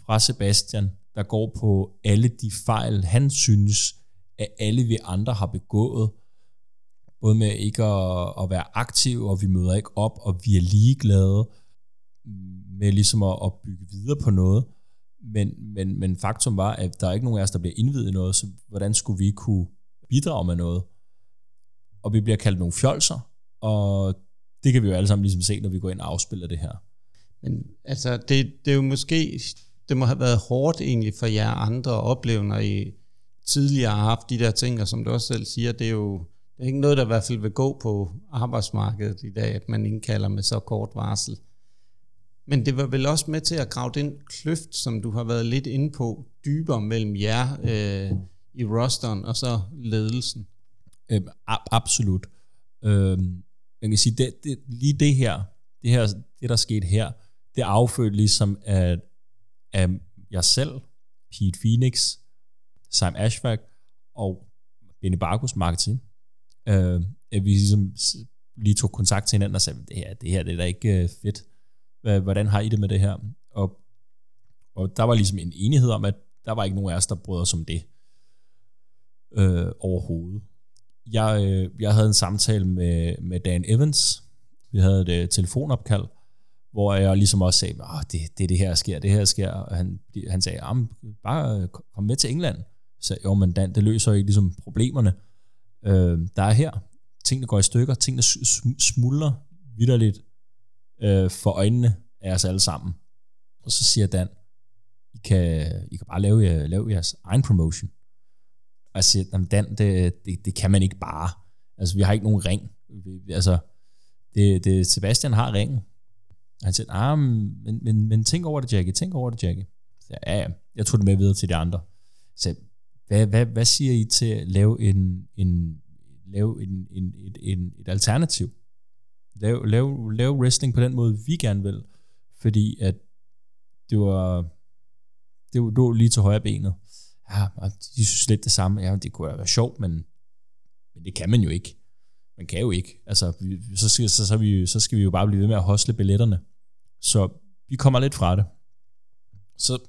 Speaker 2: fra Sebastian, der går på alle de fejl, han synes, at alle vi andre har begået, både med ikke at, at være aktiv, og vi møder ikke op, og vi er ligeglade med ligesom at, at bygge videre på noget. Men, men, men faktum var, at der er ikke nogen af os, der bliver indvidet i noget, så hvordan skulle vi kunne bidrage med noget? Og vi bliver kaldt nogle fjolser, og det kan vi jo alle sammen ligesom se, når vi går ind og afspiller det her.
Speaker 1: Men altså, det, det er jo måske, det må have været hårdt egentlig for jer andre at opleve, når I tidligere har haft de der ting, og som du også selv siger, det er jo det er ikke noget, der i hvert fald vil gå på arbejdsmarkedet i dag, at man indkalder med så kort varsel. Men det var vel også med til at grave den kløft, som du har været lidt inde på, dybere mellem jer øh, i rosteren og så ledelsen.
Speaker 2: Øhm, absolut. Øhm, man kan sige, det, det, lige det her, det her, det der skete her, det affødte ligesom at, at jeg selv, Pete Phoenix, Sam Ashfaq og Benny Barkus Marketing, øh, at vi ligesom lige tog kontakt til hinanden og sagde, det her, det her det er da ikke øh, fedt. Hvordan har I det med det her? Og, og der var ligesom en enighed om, at der var ikke nogen af os, der brød os om det øh, overhovedet. Jeg, øh, jeg havde en samtale med, med Dan Evans. Vi havde et øh, telefonopkald, hvor jeg ligesom også sagde, at det, det det her sker, det her sker. Og han, han sagde, bare øh, kom med til England. Så jo, men Dan, det løser ikke ligesom problemerne. Øh, der er her. Tingene går i stykker, tingene smuldrer vidderligt øh, for øjnene af os alle sammen. Og så siger Dan, I kan, I kan bare lave, øh, lave jeres egen promotion. Og jeg siger, jamen Dan, det, det, det kan man ikke bare. Altså, vi har ikke nogen ring. Vi- Altså, det, det, Sebastian har ringen. Han sagde, ah, men, men, men tænk over det, Jackie, tænk over det, Jackie. Så jeg, ja, ja, jeg tog det med videre til de andre. Så hvad, hvad, hvad siger I til at lave en, en, lave en, en, et, en, et alternativ? Lave, lave, lave wrestling på den måde, vi gerne vil. Fordi at det var, det var, det var lige til højre benet. Ja, og de synes lidt det samme. Ja, det kunne være sjovt, men, men det kan man jo ikke. Man kan jo ikke. Altså, vi, så, skal, så, så, vi, så skal vi jo bare blive ved med at hostle billetterne. Så vi kommer lidt fra det. Så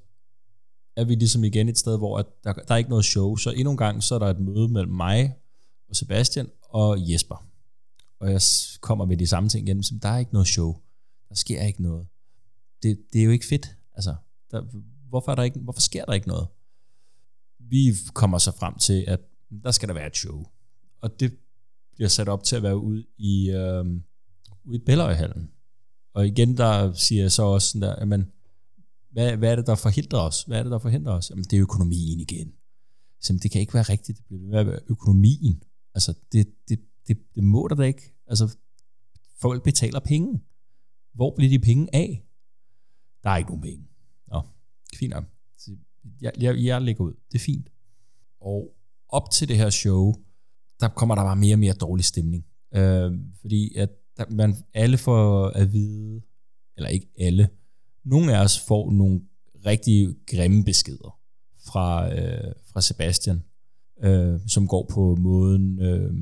Speaker 2: er vi ligesom igen et sted, hvor at der, der er ikke noget show. Så endnu en gang, så er der et møde mellem mig og Sebastian og Jesper. Og jeg kommer med de samme ting igen. som der er ikke noget show. Der sker ikke noget. Det, det er jo ikke fedt. Altså, der, hvorfor, er der ikke, hvorfor sker der ikke noget? Vi kommer så frem til, at der skal der være et show. Og det bliver sat op til at være ude i, øh, ude i Belløjhallen. Og igen, der siger jeg så også sådan der, jamen, hvad, hvad er det, der forhindrer os? Hvad er det, der forhindrer os? Jamen, det er økonomien igen. Så det kan ikke være rigtigt. Det bliver ved med at være økonomien. Altså, det, det, det, det må der da ikke. Altså, folk betaler penge. Hvor bliver de penge af? Der er ikke nogen penge. Nå, fint nok. Jeg, jeg, jeg lægger ud. Det er fint. Og op til det her show, der kommer der bare mere og mere dårlig stemning. Øh, fordi at der, man, alle får at vide, eller ikke alle, nogle af os får nogle rigtig grimme beskeder fra, øh, fra Sebastian, øh, som går på måden, øh,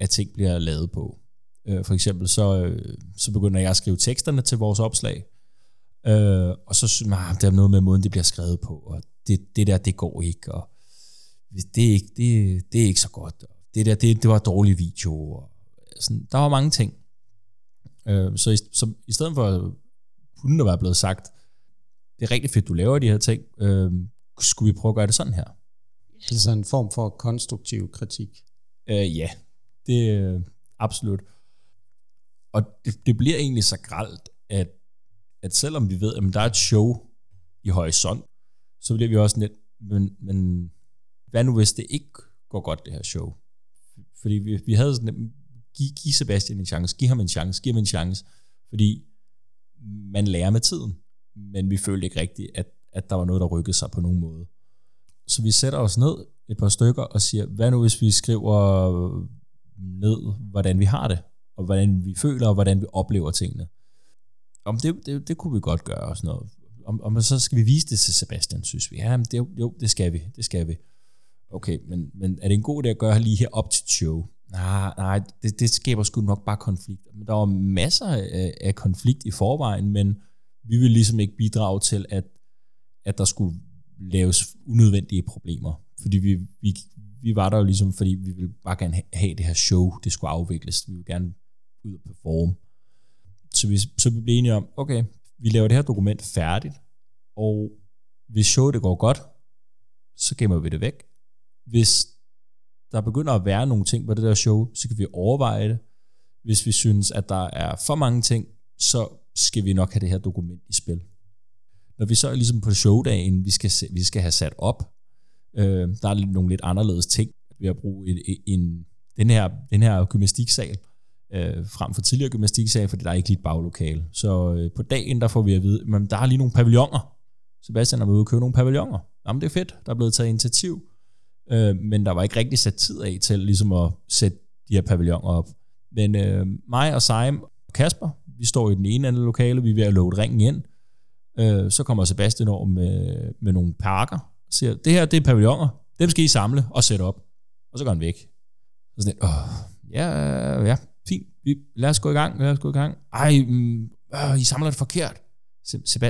Speaker 2: at ting bliver lavet på. Øh, for eksempel så, øh, så begynder jeg at skrive teksterne til vores opslag, øh, og så synes man, ah, at der er noget med måden, det bliver skrevet på, og det, det der, det går ikke, og det er ikke, det, det er ikke så godt, det der, det, det var dårlig video, og sådan, der var mange ting. Øh, så, i, så i stedet for, kunne der være blevet sagt, det er rigtig fedt, du laver de her ting, øh, skulle vi prøve at gøre det sådan her?
Speaker 1: Altså en form for konstruktiv kritik.
Speaker 2: Øh, ja, det er absolut. Og det, det bliver egentlig så gralt, at, at selvom vi ved, at der er et show i horisont, så bliver vi også lidt, men, men hvad nu hvis det ikke går godt, det her show? Fordi vi, vi havde sådan, giv, giv Sebastian en chance, giv ham en chance, giv ham en chance, fordi man lærer med tiden, men vi følte ikke rigtigt, at, at der var noget, der rykkede sig på nogen måde. Så vi sætter os ned et par stykker og siger, hvad nu hvis vi skriver ned, hvordan vi har det, og hvordan vi føler, og hvordan vi oplever tingene. Om det, det, det kunne vi godt gøre og sådan noget. Om, om så skal vi vise det til Sebastian, synes vi. Ja, men det, jo, det skal vi, det skal vi. Okay, men, men er det en god idé at gøre lige her op til show? Nej, nej, det, det skaber sgu nok bare konflikt. Men der var masser af, af konflikt i forvejen, men vi vil ligesom ikke bidrage til, at, at der skulle laves unødvendige problemer. Fordi vi, vi, vi var der jo ligesom, fordi vi ville bare gerne have det her show, det skulle afvikles. Vi ville gerne ud og performe. Så vi, så vi blev enige om, okay, vi laver det her dokument færdigt, og hvis showet det går godt, så gemmer vi det væk. Hvis der begynder at være nogle ting på det der show, så kan vi overveje det. Hvis vi synes, at der er for mange ting, så skal vi nok have det her dokument i spil. Når vi så er ligesom på showdagen, vi skal, se- vi skal have sat op, øh, der er nogle lidt anderledes ting ved at bruge en, en, den, her, den her gymnastiksal, øh, frem for tidligere gymnastiksal, fordi der er ikke lige et baglokale. Så øh, på dagen, der får vi at vide, at der er lige nogle pavilloner. Sebastian er ude og købe nogle pavilloner. Jamen det er fedt, der er blevet taget initiativ, øh, men der var ikke rigtig sat tid af til ligesom at sætte de her pavilloner op. Men øh, mig og Seim og Kasper, vi står i den ene anden lokale, vi er ved at låne ringen ind. Øh, så kommer Sebastian over med, med nogle pakker, og siger, det her det er pavilloner, dem skal I samle og sætte op. Og så går han væk. Så sådan lidt, Åh, ja, ja, fint, vi, lad os gå i gang, lad os gå i gang. Ej, mm, øh, I samler det forkert.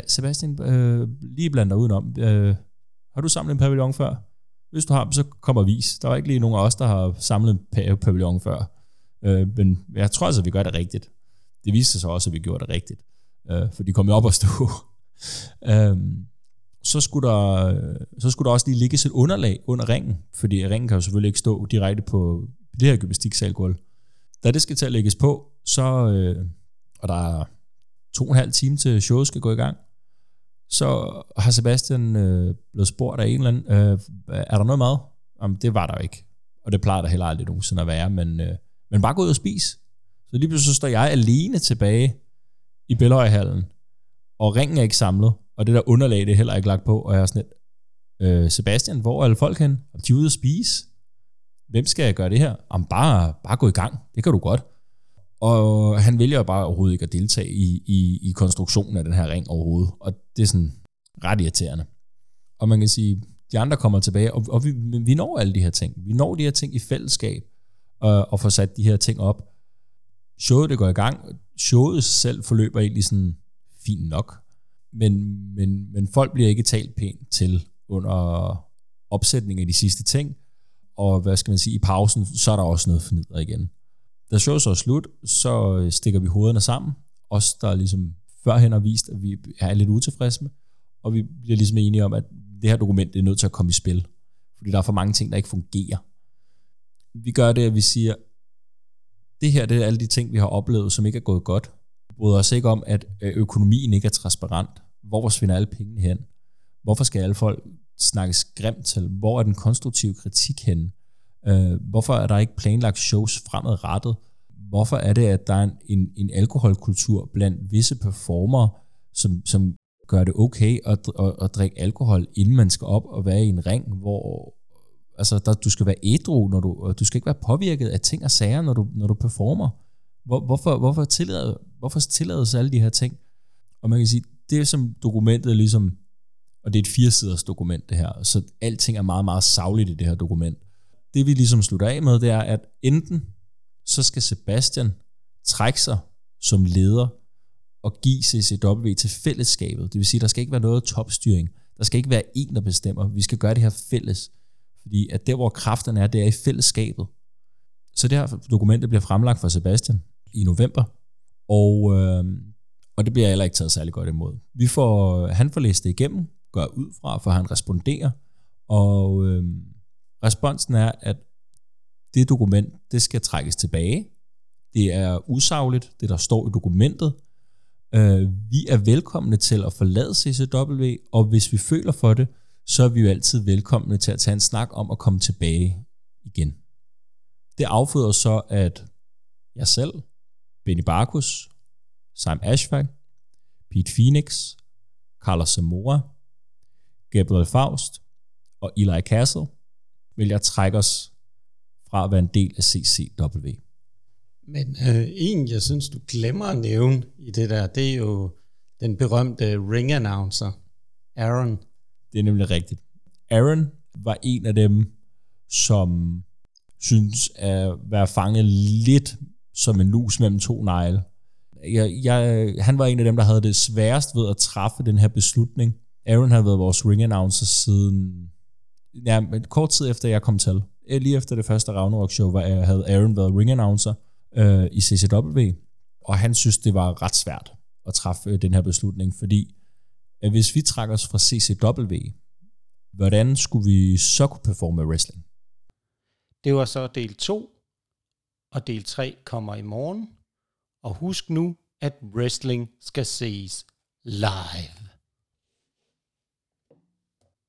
Speaker 2: Sebastian, øh, lige blander udenom. Øh, har du samlet en pavillon før? Hvis du har, så kommer vis. Der var ikke lige nogen af os, der har samlet en pavillon før. Øh, men jeg tror altså, at vi gør det rigtigt. Det viste sig så også, at vi gjorde det rigtigt. Øh, for de kom jo op og stå. <laughs> øh, så, skulle der, så skulle der også lige ligge et underlag under ringen, fordi ringen kan jo selvfølgelig ikke stå direkte på det her gymnastiksalgulv. Da det skal til at lægges på, så, øh, og der er to og en halv time til showet skal gå i gang, så har Sebastian øh, blevet spurgt af en eller anden, øh, er der noget mad? Jamen, det var der jo ikke. Og det plejer der heller aldrig nogensinde at være, men, øh, men bare gå ud og spis. Så lige pludselig så står jeg alene tilbage i Belløjhallen, og ringen er ikke samlet, og det der underlag, det er heller ikke lagt på, og jeg er sådan lidt, øh, Sebastian, hvor er alle folk hen? Og de er ude at spise. Hvem skal jeg gøre det her? Jamen, bare, bare gå i gang. Det kan du godt. Og han vælger bare overhovedet ikke at deltage i, i, i konstruktionen af den her ring overhovedet. Og det er sådan ret irriterende. Og man kan sige, de andre kommer tilbage, og, og vi, vi når alle de her ting. Vi når de her ting i fællesskab, og, og får sat de her ting op. Showet det går i gang. Showet selv forløber egentlig sådan fint nok. Men, men, men folk bliver ikke talt pænt til under opsætning af de sidste ting. Og hvad skal man sige, i pausen, så er der også noget fornidder igen. Da showet så er slut, så stikker vi hovederne sammen. Os, der ligesom førhen har vist, at vi er lidt utilfredse med, og vi bliver ligesom enige om, at det her dokument det er nødt til at komme i spil. Fordi der er for mange ting, der ikke fungerer. Vi gør det, at vi siger, det her det er alle de ting, vi har oplevet, som ikke er gået godt. Vi bryder os ikke om, at øh, økonomien ikke er transparent. Hvor forsvinder alle pengene hen? Hvorfor skal alle folk snakkes grimt til? Hvor er den konstruktive kritik henne? Øh, hvorfor er der ikke planlagt shows fremadrettet? Hvorfor er det, at der er en, en alkoholkultur blandt visse performer, som, som gør det okay at, at, at drikke alkohol, inden man skal op og være i en ring, hvor altså, der, du skal være ædru, når du, du skal ikke være påvirket af ting og sager, når du, når du performer. Hvor, hvorfor, hvorfor, tillader, hvorfor tillades alle de her ting? Og man kan sige, det er som dokumentet ligesom, og det er et firesiders dokument det her, så alting er meget, meget savligt i det her dokument. Det vi ligesom slutter af med, det er, at enten så skal Sebastian trække sig som leder og give CCW til fællesskabet. Det vil sige, der skal ikke være noget topstyring. Der skal ikke være en, der bestemmer. Vi skal gøre det her fælles. Fordi at der, hvor kræfterne er, det er i fællesskabet. Så det her dokument bliver fremlagt for Sebastian i november, og, øh, og det bliver heller ikke taget særlig godt imod. Vi får, han får læst det igennem, går ud fra, for han responderer, og øh, responsen er, at det dokument, det skal trækkes tilbage. Det er usagligt, det der står i dokumentet, Øh, vi er velkomne til at forlade CCW, og hvis vi føler for det, så er vi jo altid velkomne til at tage en snak om at komme tilbage igen. Det afføder så, at jeg selv, Benny Barkus, Sam Ashfaq, Pete Phoenix, Carlos Zamora, Gabriel Faust og Eli Castle vil jeg trække os fra at være en del af CCW.
Speaker 1: Men øh, en, jeg synes, du glemmer at nævne i det der, det er jo den berømte ring announcer, Aaron.
Speaker 2: Det er nemlig rigtigt. Aaron var en af dem, som synes at være fanget lidt som en lus mellem to negle. Jeg, jeg, han var en af dem, der havde det sværest ved at træffe den her beslutning. Aaron har været vores ring announcer siden ja, kort tid efter jeg kom til. Øh, lige efter det første Ragnarok show, var, havde Aaron været ring announcer, øh, i CCW, og han synes, det var ret svært at træffe øh, den her beslutning, fordi at hvis vi trækker os fra CCW, hvordan skulle vi så kunne performe wrestling?
Speaker 1: Det var så del 2, og del 3 kommer i morgen. Og husk nu, at wrestling skal ses live.